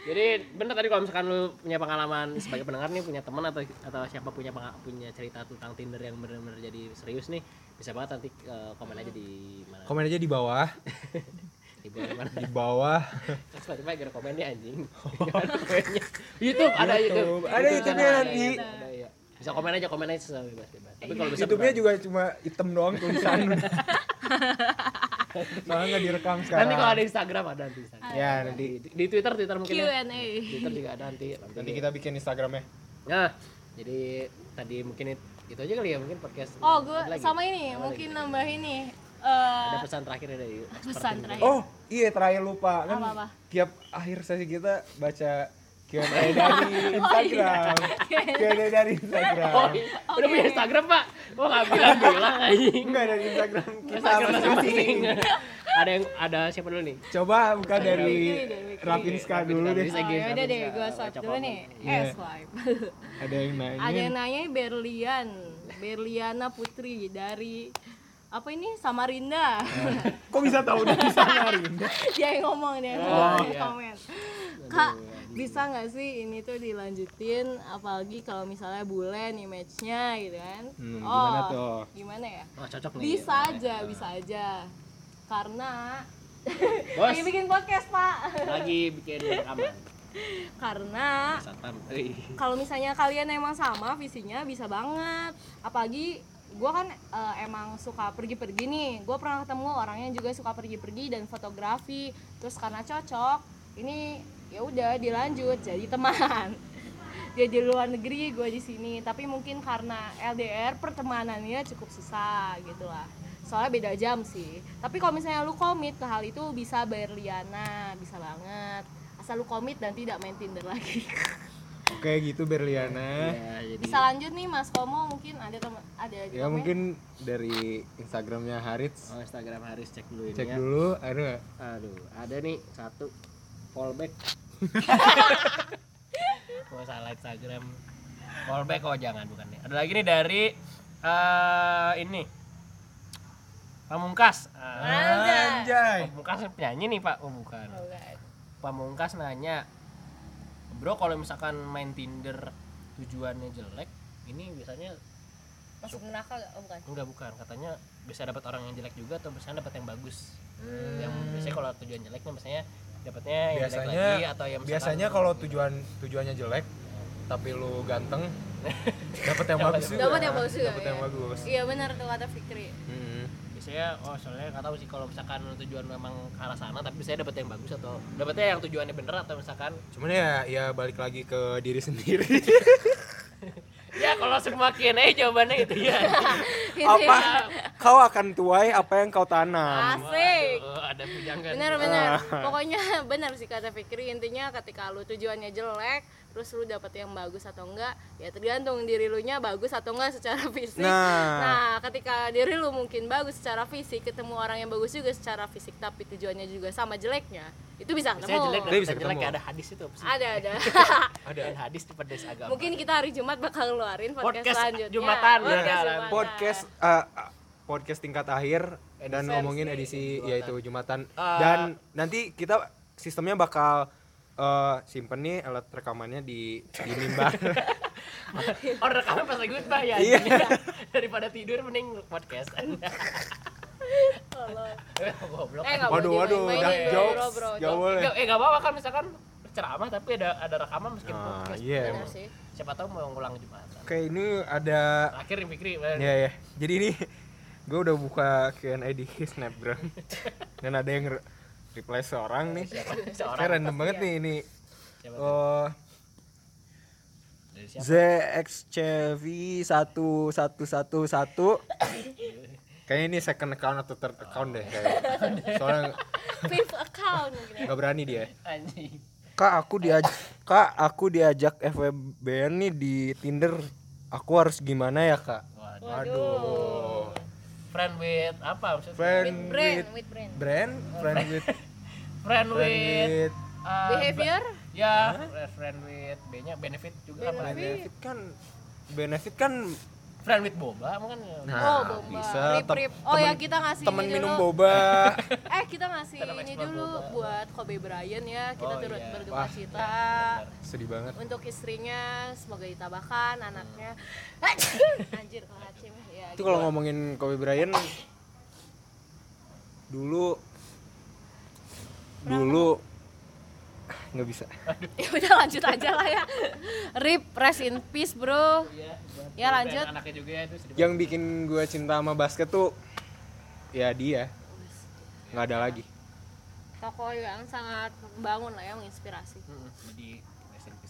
jadi bener tadi kalau misalkan lu punya pengalaman sebagai pendengar nih punya teman atau atau siapa punya punya cerita tentang Tinder yang benar-benar jadi serius nih bisa banget nanti eh, komen aja di mana Komen aja di bawah, di bawah mana di bawah. Spotify gara komennya anjing Nggak ada komennya YouTube ada YouTube YouTube. Ada YouTube-nya ada, nanti. iya. bisa komen aja komen aja sesama bebas bebas tapi kalau bisa YouTube-nya juga cuma hitam doang tulisan. Soalnya nggak direkam sekarang. nanti kalau ada Instagram ada di Instagram Ya nanti di, di Twitter Twitter mungkin ya Q&A Twitter juga ada nanti nanti, nanti kita bikin Instagramnya. nah jadi tadi mungkin it- itu aja kali ya mungkin podcast oh gue sama ini mungkin nambah ini ada eh pesan terakhir ya dari pesan terakhir Oh iya terakhir lupa kan Apa-apa? tiap akhir sesi kita baca Q&A dari Instagram. Q&A dari Instagram. oh iya. udah punya Instagram pak oh nggak bilang bilang anjing Enggak dari Instagram kita Instagram masing-masing. ada yang ada siapa dulu nih Coba buka dari. Rapinska dulu deh. Oh, ya udah deh, baca swipe dulu nih. Iya. Eh, swipe. Ada yang nanya. Ada yang nanya Berlian, Berliana Putri dari apa ini Samarinda. Kok bisa tahu dari Samarinda? Dia yang ngomong dia Oh, yang iya. komen. Kak, bisa nggak sih ini tuh dilanjutin apalagi kalau misalnya bule nih matchnya gitu kan? Hmm, gimana oh, tuh? Gimana ya? oh cocok nih Bisa aja, bisa aja. Karena bos lagi bikin podcast, Pak. lagi bikin rekaman Karena kalau misalnya kalian emang sama visinya bisa banget apalagi gue kan eh, emang suka pergi-pergi nih. Gue pernah ketemu orang yang juga suka pergi-pergi dan fotografi. Terus karena cocok ini ya udah dilanjut jadi teman. Dia di luar negeri gue di sini. Tapi mungkin karena LDR pertemanannya cukup susah gitu lah. Soalnya beda jam sih. Tapi kalau misalnya lu komit ke hal itu bisa Berliana bisa banget. Asal lu komit dan tidak main Tinder lagi Oke gitu Berliana. ya jadi bisa lanjut nih Mas Komo mungkin ada teman ada Ya komen? mungkin dari Instagramnya Harits oh Instagram Haris cek dulu ini cek ya. dulu ada aduh ada nih satu fallback. Oh salah Instagram. Fallback oh jangan bukan nih. Ada lagi nih dari eh ini. Pamungkas. Ah, Anjay. Pamungkas penyanyi nih pak. Oh bukan. Oh, enggak. Pamungkas nanya bro kalau misalkan main Tinder tujuannya jelek ini biasanya masuk neraka gak? Oh bukan enggak bukan katanya bisa dapat orang yang jelek juga atau biasanya dapat yang bagus Hmm. yang biasanya kalau tujuan jeleknya biasanya dapatnya yang jelek Biasanya lagi atau yang biasanya kalau tujuan tujuannya jelek tapi lu ganteng dapat yang bagus juga. Dapat yang bagus juga, Dapat ya. yang bagus. iya benar tuh kata Fikri Hmm. Biasanya oh soalnya nggak tahu sih kalau misalkan tujuan memang ke arah sana tapi saya dapat yang bagus atau dapatnya yang tujuannya bener atau misalkan Cuman ya ya balik lagi ke diri sendiri. ya kalau semua Q&A jawabannya itu ya. Apa? kau akan tuai apa yang kau tanam. asik. Oh, ada pujangan benar benar. pokoknya benar sih kata Fikri intinya ketika lu tujuannya jelek terus lu dapet yang bagus atau enggak ya tergantung diri lu nya bagus atau enggak secara fisik. Nah. nah ketika diri lu mungkin bagus secara fisik ketemu orang yang bagus juga secara fisik tapi tujuannya juga sama jeleknya itu bisa saya ketemu jelek Dia dan bisa jelek ada hadis itu apa sih ada ada Ada. hadis di pedes agama mungkin kita hari Jumat bakal ngeluarin podcast, Podcast selanjutnya Jumatan, podcast, ya. Jumatan. podcast uh, podcast tingkat akhir dan Edisi. ngomongin edisi Jumatan. yaitu Jumatan Uh, dan nanti kita sistemnya bakal uh, simpen nih alat rekamannya di di mimbar oh rekaman pas lagi ya Iya. daripada tidur mending podcast. goblok. Eh waduh waduh udah jokes bro, gak boleh. Eh nggak apa-apa kan misalkan ceramah tapi ada ada rekaman meskipun ah podcast. iya emang. sih. Siapa tahu mau ngulang jumatan oke ini ada terakhir nih Fikri ya ya jadi ini gue udah buka Q&A di snapgram. Dan ada yang re- reply seorang nih. Seorang. kayak random banget nih ini. Siapa oh siapa? ZXCV 1111 Kayaknya ini second account atau third account deh kayaknya. Soalnya fifth account gitu. nggak berani dia. anjing Kak, aku diajak Kak, aku diajak FWBN nih di Tinder. Aku harus gimana ya, Kak? Waduh. Aduh. friend with apa maksudnya Friend with brand, friend with friend with uh, behavior ya friend with B nya benefit juga apa benefit kan benefit kan friend with boba mungkin ya. Nah, oh boba bisa. rip rip oh ya temen- kita ngasih temen ini minum dulu. boba. eh kita ngasih ini dulu boba. buat Kobe Bryant ya kita Oh, turut iya. berduka Wah. cita Sedih banget. untuk istrinya semoga ditabahkan anaknya anjir kelacim ya Itu kalau ngomongin Kobe Bryant dulu dulu nggak bisa. ya udah lanjut aja lah ya rip rest in peace bro Iya, Ya, lanjut. juga ya, itu Yang bikin gue cinta sama basket tuh ya dia. nggak ada lagi. tokoh yang sangat membangun lah ya menginspirasi. Hmm, jadi.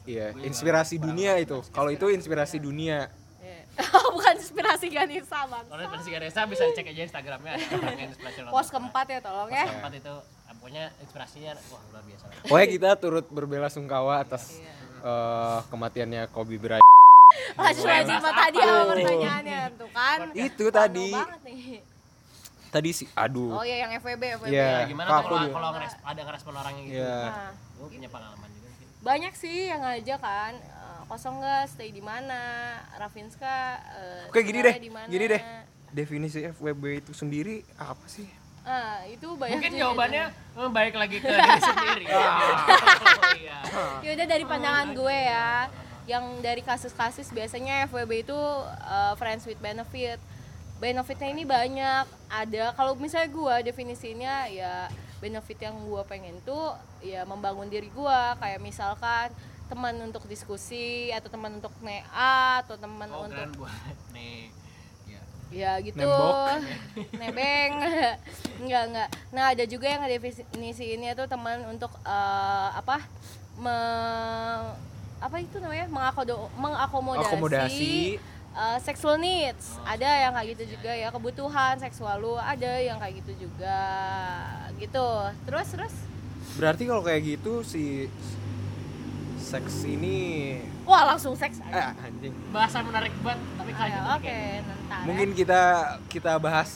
Iya, inspirasi dunia itu. Kalau itu inspirasi dunia. Ya. bukan inspirasi Ganesa bang Kalau inspirasi Ganesha bisa cek aja Instagramnya inspirasional. pos keempat ya tolong Pos ya keempat itu pokoknya inspirasinya wah luar biasa. Pokoknya kita turut berbela sungkawa atas Iya. eh, kematiannya Kobe Bryant. lanjut lanjut mah tadi apa pertanyaannya tuh kan Itu tadi. Tadi sih, aduh. oh iya yang FWB FWB Iya. Ya, gimana kalau kalau ngeres- ada ngerespon orangnya gitu? Iya. Nah, Gue punya pengalaman juga sih. banyak sih yang ngajak kan eh, kosong nggak stay di mana Rafinska eh, Oke, gini deh. di mana. Gini deh. Definisi FWB itu sendiri apa sih? Ah itu banyak Mungkin jawabannya eh, balik lagi ke diri sendiri. Oh, iya. ya udah dari pandangan gue ya yang dari kasus-kasus biasanya FWB itu uh, friends with benefit benefitnya ini banyak ada kalau misalnya gue definisinya ya benefit yang gue pengen tuh ya membangun diri gue kayak misalkan teman untuk diskusi atau teman untuk nea atau teman Oh, untuk keren buat nih. Ya. gitu. Nembok. nebeng. Enggak enggak. Nah ada juga yang definisiinnya tuh teman untuk eh, apa me- apa itu namanya? Mengakodo mengakomodasi Akomodasi. eh, sexual needs. Ada yang kayak gitu juga ya kebutuhan seksual lu ada yang kayak gitu juga. Gitu. Terus terus? Berarti kalau kayak gitu si seks ini wah langsung seks eh, aja anjing. Bahasa menarik banget, tapi itu oke kayak ntar ya. Mungkin kita kita bahas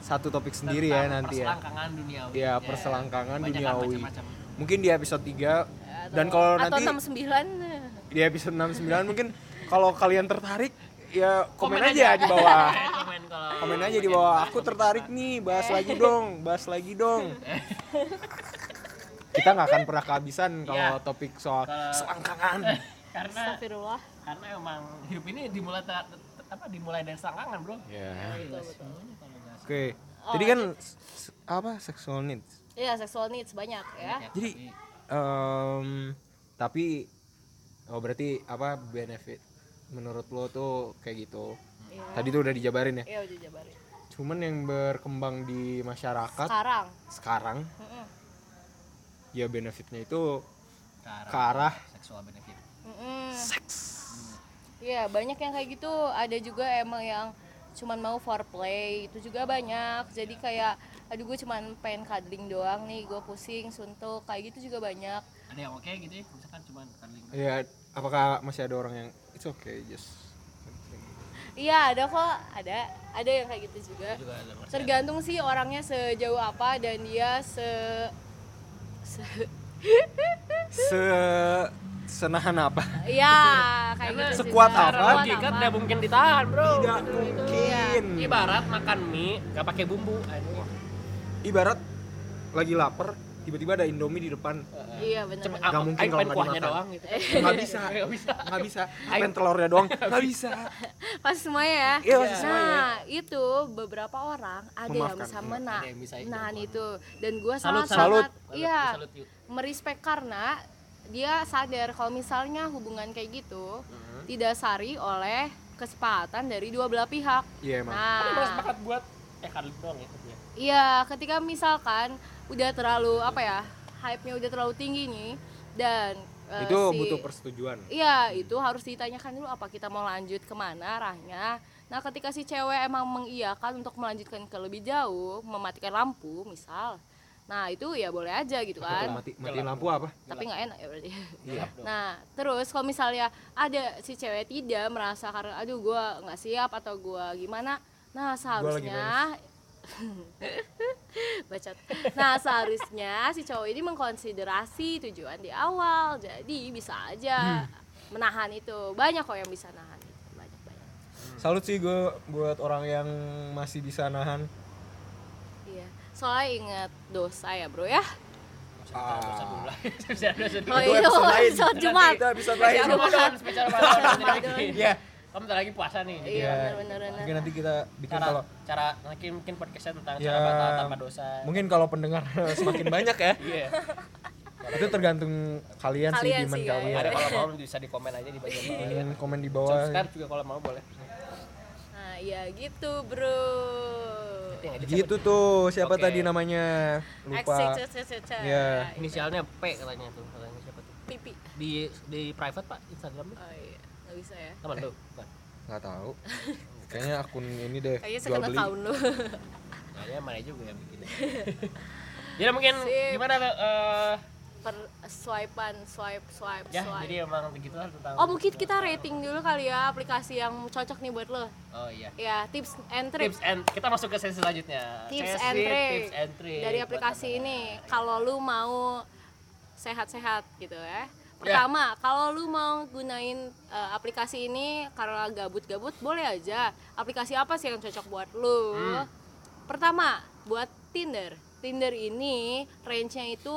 satu topik sendiri ya tentang nanti ya. Perselangkangan duniawi. Ya, perselangkangan Banyak duniawi. macam-macam. Mungkin di episode 3 Atau- dan kalau atau nanti 69 di episode 69 mungkin kalau kalian tertarik ya komen, Komen aja, aja. di bawah. komen kalau Komen aja di bawah. Aku tertarik nih, bahas lagi dong, bahas lagi dong. Kita nggak akan pernah kehabisan kalau Iya. topik soal selangkangan. karena Astagfirullah karena emang hidup ini dimulai ta- apa dimulai dari selangkangan, Bro. Ya. Iya, nggak Oke. Oh, Jadi kan s- apa sexual needs. Iya, sexual needs banyak ya. Jadi em, tapi oh berarti apa benefit menurut lo tuh kayak gitu. Iya. Tadi tuh udah dijabarin ya. Iya, udah jabarin. Cuman yang berkembang di masyarakat Sekarang. sekarang Mm-mm. ya benefitnya itu ke arah ke arah seksual benefit. Mm-mm. seks. Iya, banyak yang kayak gitu. Ada juga emang yang cuman mau foreplay, itu juga banyak. Jadi kayak aduh gue cuman pengen cuddling doang nih, gue pusing, suntuk, kayak gitu juga banyak. Ada yang oke gitu ya, misalkan cuma cuddling. Ya apakah masih ada orang yang it's okay just Iya, ada kok, ada. Ada yang kayak gitu juga. Juga ada masih ada. Tergantung sih orangnya sejauh apa dan dia se, se- se senahan apa? Iya, kayak Karena gitu. sekuat juga. apa? Logika tidak mungkin ditahan, Bro. Tidak mungkin. Ibarat makan mie nggak pakai bumbu. Aduh. Ibarat lagi lapar, tiba-tiba ada Indomie di depan. Iya, benar. Cuma benar. Nggak mungkin kalau nggak kuahnya dimakan. doang gitu. Nggak bisa. Nggak bisa. Nggak bisa. Pengen telurnya doang. Nggak bisa. Pas semuanya ya. Iya, pasti semuanya. Nah, itu beberapa orang ada yang Memaafkan. bisa mena Ada yang bisa itu. nahan itu dan gue Salut, sangat salut. sangat iya merespek karena dia sadar kalau misalnya hubungan kayak gitu Mhm. didasari oleh kesepakatan dari dua belah pihak. Iya emang. Ada yang Nah, sepakat buat eh cuddling doang ya. iya. iya ketika misalkan udah terlalu apa ya hype-nya udah terlalu tinggi nih dan eh, itu si- butuh persetujuan Iya, itu harus ditanyakan dulu apa kita mau lanjut ke mana arahnya. Nah, ketika si cewek emang mengiyakan untuk melanjutkan ke lebih jauh, mematikan lampu, misal, nah itu ya boleh aja gitu kan. mati matiin lampu apa Tapi nggak enak ya berarti. Iya. Nah, terus kalau misalnya ada si cewek tidak merasa karena aduh gua nggak siap atau gua gimana, nah seharusnya bacot. Nah, seharusnya si cowok ini mengkonsiderasi tujuan di awal. Jadi bisa aja menahan itu. Banyak kok yang bisa nahan itu. Banyak banyak. salut sih gue buat orang yang masih bisa nahan. Soalnya ingat dosa ya, Bro ya. Ah. Oh Itu iya, episode lain. episode Jumat. itu episode lain Spesial Ramadan. Iya. Kamu bentar lagi puasa nih. Iya, Iya. benar benar Mungkin nanti kita bikin cara kalau cara mungkin mungkin podcastnya tentang Ya, cara batal tanpa dosa. mungkin kalau pendengar semakin banyak ya Iya. itu tergantung kalian, sih Kalian gimana sih, ya. kalian Ada kalau mau bisa di komen aja di bagian bawah. Hmm, komen di bawah Subscribe juga kalau mau boleh. Nah, ya gitu, Bro. Yang edit gitu tuh siapa Oke. tadi namanya lupa. Iya. siapa? Inisialnya P katanya tuh. Katanya siapa tuh? Pipi. Di di private Pak Instagram. Oh iya, nggak bisa ya. Teman lu. Bukan. nggak tahu kayaknya akun ini deh Kayaknya jual beli account lu. Kayaknya mana juga yang bikin. Jadi mungkin Sip. gimana eh per swipean swipe swipe ya swipe. jadi emang begitu lah tentang oh mungkin kita rating dulu kali ya aplikasi yang cocok nih buat lo. Oh iya. ya tips and trick. Tips and kita masuk ke sesi selanjutnya. tips Sesi and trick tips and trick dari aplikasi ini. Kalau lu mau sehat-sehat gitu ya. Pertama kalau lu mau gunain eh, aplikasi ini karena gabut-gabut boleh aja. Aplikasi apa sih yang cocok buat lu? Hmm. pertama buat Tinder. Tinder ini range-nya itu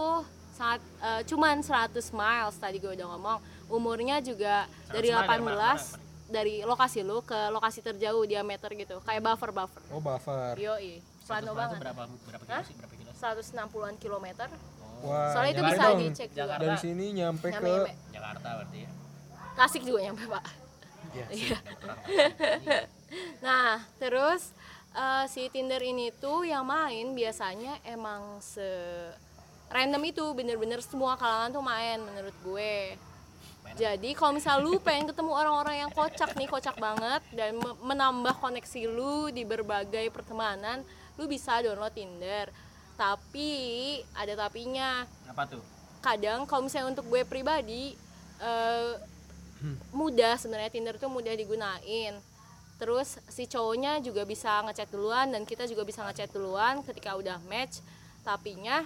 sangat eh, cuman 100 miles tadi gue udah ngomong umurnya juga 100 dari mile dari 18 mana- mana, dari lokasi lu ke lokasi terjauh diameter gitu kayak buffer buffer oh buffer yoi Satu plano banget berapa berapa kilo sih? Berapa kilo? 160-an kilometer wah Soalnya itu bisa dong. dicek juga. Jakarta. dari sini nyampe Nyampe, ke nyampe. Jakarta berarti ya. Tasik juga nyampe pak Iya, Iya. nah terus eh, si Tinder ini tuh yang main biasanya emang se random itu bener-bener semua kalangan tuh main menurut gue. Jadi kalau misal lu pengen ketemu orang-orang yang kocak nih kocak banget dan me- menambah koneksi lu di berbagai pertemanan lu bisa download Tinder. Tapi ada tapinya. Apa tuh? kadang kalau misalnya untuk gue pribadi eh, mudah sebenarnya Tinder tuh mudah digunain. Terus si cowoknya juga bisa ngechat duluan dan kita juga bisa ngechat duluan ketika udah match tapinya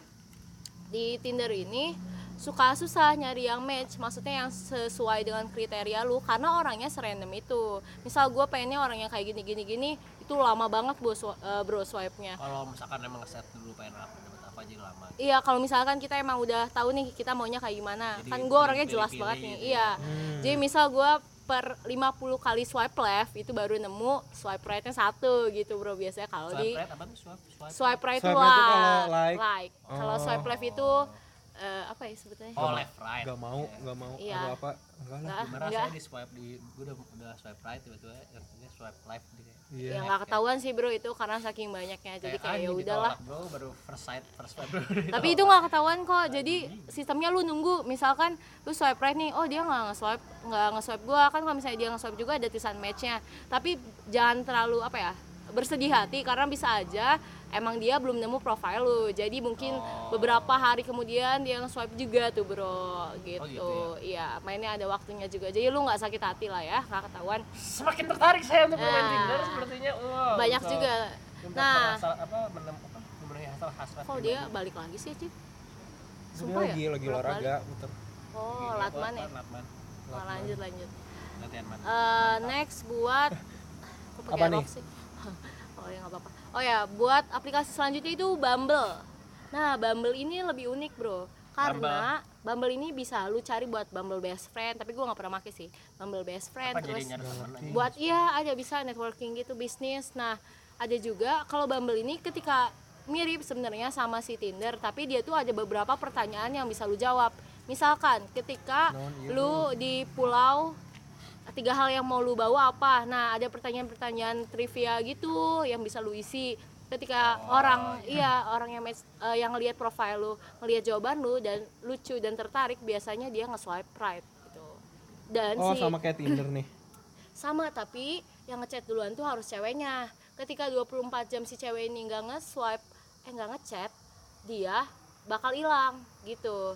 di Tinder ini suka susah nyari yang match maksudnya yang sesuai dengan kriteria lu karena orangnya serandom itu misal gue pengennya orang yang kayak gini gini gini itu lama banget bro, swi- eh, bro swipe-nya Kalau misalkan emang set dulu pengen apa dapat apa aja lama. Iya, kalau misalkan kita emang udah tahu nih kita maunya kayak gimana. Jadi kan gue orangnya jelas banget nih. gitu ya. Iya. Jadi misal gue per 50 kali swipe left itu baru nemu swipe right-nya satu gitu, Bro. Biasanya kalau di Swipe right apa tuh? Swipe swipe. swipe right itu Swipe right itu kalau like. like. Kalau Oh. swipe left itu eh, apa ya sebetulnya? Oh left right. nggak mau nggak mau Iya. ada apa enggak lah Gimana saya di swipe di gue udah udah swipe right tiba-tiba yang ini swipe left gitu. Iya Ya nggak ketahuan sih, Bro, itu karena saking banyaknya. Jadi kayak ya udahlah. Bro baru first sight first swipe bro. Tapi itu nggak ketahuan kok. Jadi sistemnya lu nunggu. Misalkan lu swipe right nih, oh dia nggak nge-swipe nggak nge-swipe gua kan kalau misalnya dia nge-swipe juga ada tulisan matchnya. Tapi jangan terlalu apa ya bersedih hati karena bisa aja emang dia belum nemu profile lu. Jadi mungkin beberapa hari kemudian dia nge-swipe juga tuh bro gitu. gitu Iya mainnya ada waktunya juga. Jadi lu nggak sakit hati lah ya nggak ketahuan. Semakin tertarik saya untuk bermain Nah. Tinder sepertinya. Wow, Banyak juga. Nah. apa menem apa memenuhi hasrat hasrat. Kok dia balik lagi sih Cip? Sumpah lagi ya? lagi olahraga muter Oh Latman ya? Latman. Oh, lanjut lanjut. Latihan. Eh, next buat pakai Apa nih? sih? Oh ya nggak apa-apa. Oh ya, buat aplikasi selanjutnya itu Bumble. Nah, Bumble ini lebih unik, Bro. Karena Bumble, ini bisa lu cari buat Bumble best friend, tapi gua nggak pernah make sih. Bumble best friend Apa terus buat iya ada bisa networking gitu bisnis. Nah, ada juga kalau Bumble ini ketika mirip sebenarnya sama si Tinder, tapi dia tuh ada beberapa pertanyaan yang bisa lu jawab. Misalkan ketika iya, lu di pulau tiga hal yang mau lu bawa apa? Nah ada pertanyaan-pertanyaan trivia gitu yang bisa lu isi. Ketika orang iya. orang yang mes- eh, yang ngelihat profile lu ngelihat jawaban lu dan lucu dan tertarik biasanya dia nge-swipe right gitu. Dan Oh, si sama kayak Tinder nih. sama tapi yang ngechat duluan tuh harus ceweknya. Ketika 24 jam si cewek ini nggak nge-swipe eh nggak ngechat dia bakal hilang gitu.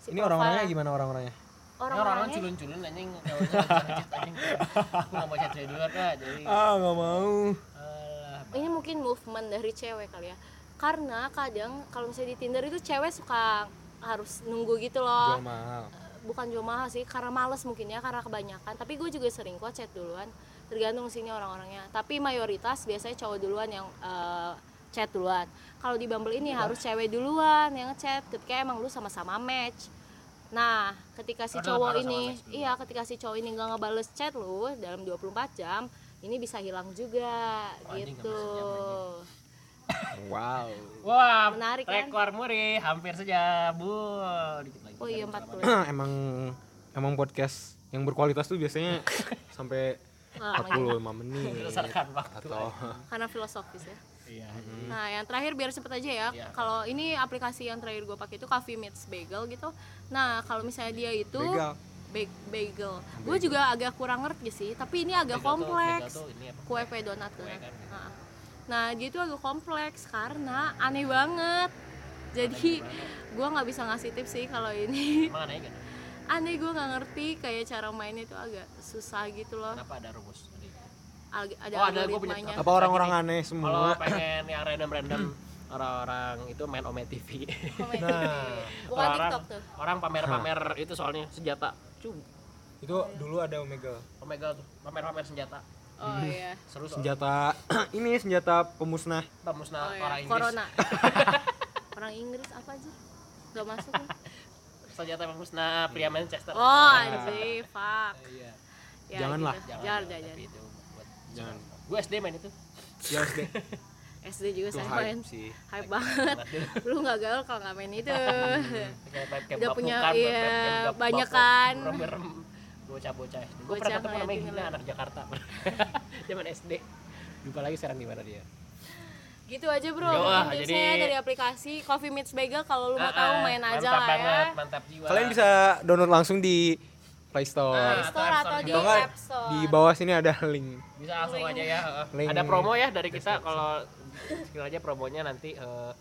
Si Ini orang-orangnya gimana orang-orangnya? Anjing kalau nggak bisa ngechat anjing. Aku nggak mau chat cewek duluan kak, jadi Ah, nggak mau. alah. ini mungkin movement dari cewek kali ya. Karena kadang kalau misalnya di Tinder itu cewek suka harus nunggu gitu loh. Jual mahal. bukan jual mahal sih karena males mungkin ya karena kebanyakan. Tapi gue juga sering kok chat duluan. Tergantung sini orang-orangnya. Tapi mayoritas biasanya cowok duluan yang eh, chat duluan. Kalau di Bumble ini harus cewek duluan yang ngechat ketika emang lu sama-sama match nah ketika si cowok ini iya ketika si cowok ini nggak ngebales chat lu dalam 24 jam ini bisa hilang juga Oh, gitu Wow. Wah, Menarik, kan? rekor muri hampir saja, Bu. Dikit lagi. oh iya 40 emang emang podcast yang berkualitas tuh biasanya sampai Nah, 45 menit Berdasarkan waktu. atau karena filosofis ya Iya. Nah, yang terakhir biar cepet aja ya. Iya. Kalau ini aplikasi yang terakhir gue pakai itu Coffee Meets Bagel gitu. Nah, kalau misalnya dia itu begal. bag- bagel. Gue juga agak kurang ngerti sih, tapi ini agak Bagel tuh- kompleks. bagel tuh ini apa? Kue kue donat tuh. Kue kan. Nah. Nah, dia itu agak kompleks karena aneh banget. Jadi gue nggak bisa ngasih tips sih kalau ini. Emang aneh kan? Aneh gue nggak ngerti kayak cara mainnya itu agak susah gitu loh. Kenapa ada rumus? Ada Oh, ada, gua punya. Apa orang-orang aneh Kalau semua? pengen yang random-random orang-orang itu main Ome TV. Nah. Bukan orang, TikTok tuh. Orang pamer-pamer itu soalnya senjata. Cum, Itu dulu ada Omega. Omega tuh pamer-pamer senjata. Oh iya. Seru. Senjata ini senjata pemusnah. Pemusnah Oh, iya. orang Inggris. Corona. orang Inggris apa aja? Gak masuk. nih. Senjata pemusnah pria Manchester. Oh anjir, fuck. Iya. Ya, Janganlah. gitu. Jangan, Jangan, tapi jangan. Jangan. Gue SD main itu. Ya SD. SD juga Itu saya hype main. sih. Hype banget. Lu gak gaul kalau gak main itu. Udah punya, iya, banyak kan. Bocah-bocah SD. Gue Bocah pernah ketemu namanya Gina anak Jakarta. Zaman SD. Lupa lagi sekarang di mana dia. Gitu aja bro. Yo, ah, Mungkin jadi- saya dari aplikasi Coffee Meets Bagel kalau lu mau Ah, tahu ah, main aja mantap lah banget, ya. Mantap jiwa. Kalian bisa download langsung di Play Store. Ah, Play Store atau di Atau App Store. di bawah sini ada link. bisa langsung aja ya. Link Ada promo ya dari kita kalau skill aja promonya nanti eh,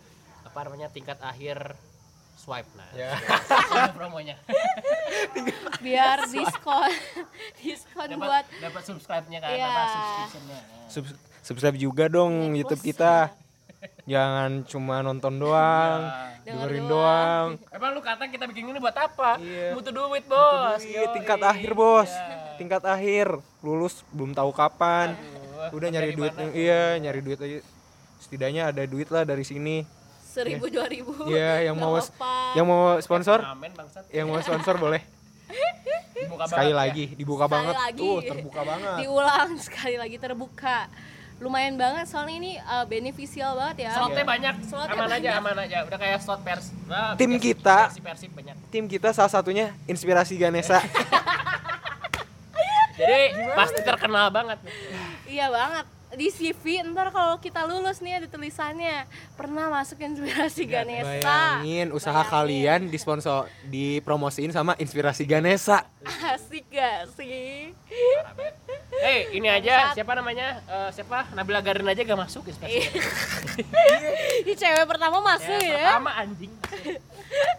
apa namanya tingkat akhir swipe nah. Ya. Promonya. Biar diskon. diskon buat Dapat dapat subscribe-nya kan, Iya. apa subscription-nya. Nah. Sub- subscribe juga dong Plus YouTube kita. Jangan cuma nonton doang, Ya. dengerin Denger doang. Emang lu kata kita bikin ini buat apa? Iya. Butuh duit, Bos. Iya, Yoi. tingkat akhir, Bos. Iya. Tingkat akhir. Lulus belum tahu kapan. Aduh, Udah nyari duit. mana? Iya, nyari duit aja. Setidaknya ada duit lah dari sini. seribu dua ribu. Iya, yang mau yang mau sponsor, bangsat. yang mau sponsor boleh. Dibuka Sekali banget ya. lagi, dibuka Sekali banget. lagi. Tuh, terbuka banget. Diulang sekali lagi terbuka. Lumayan banget soalnya ini uh, beneficial banget ya. Slotnya banyak, Slotnya aman aja, banyak. aman aja. Udah kayak slot pers. Nah, Tim versi- kita. versi-versi banyak. Tim kita salah satunya inspirasi Ganesha. Jadi pasti terkenal banget. Iya banget. Di CV ntar kalau kita lulus nih ada tulisannya pernah masuk inspirasi Ganesha. Bayangin usaha kalian disponsor dipromosiin sama inspirasi Ganesha. Asik gak sih? Eh, ini aja siapa namanya? Eh, siapa? Nabila Garin aja gak masuk inspirasi. Ini cewek pertama masuk Ya, ya. pertama anjing.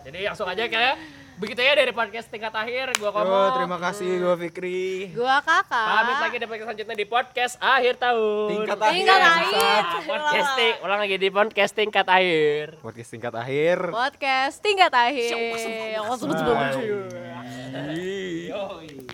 Jadi langsung aja kayak begitu ya dari podcast tingkat akhir gua Yo, Komo. terima kasih gua Fikri. Gua kakak. Pamit lagi di podcast selanjutnya di podcast akhir tahun. Tingkat Tingkat akhir. akhir. Podcasting, ulang lagi di podcast tingkat akhir. Podcast tingkat akhir. Podcast tingkat akhir. Bye. Yoi.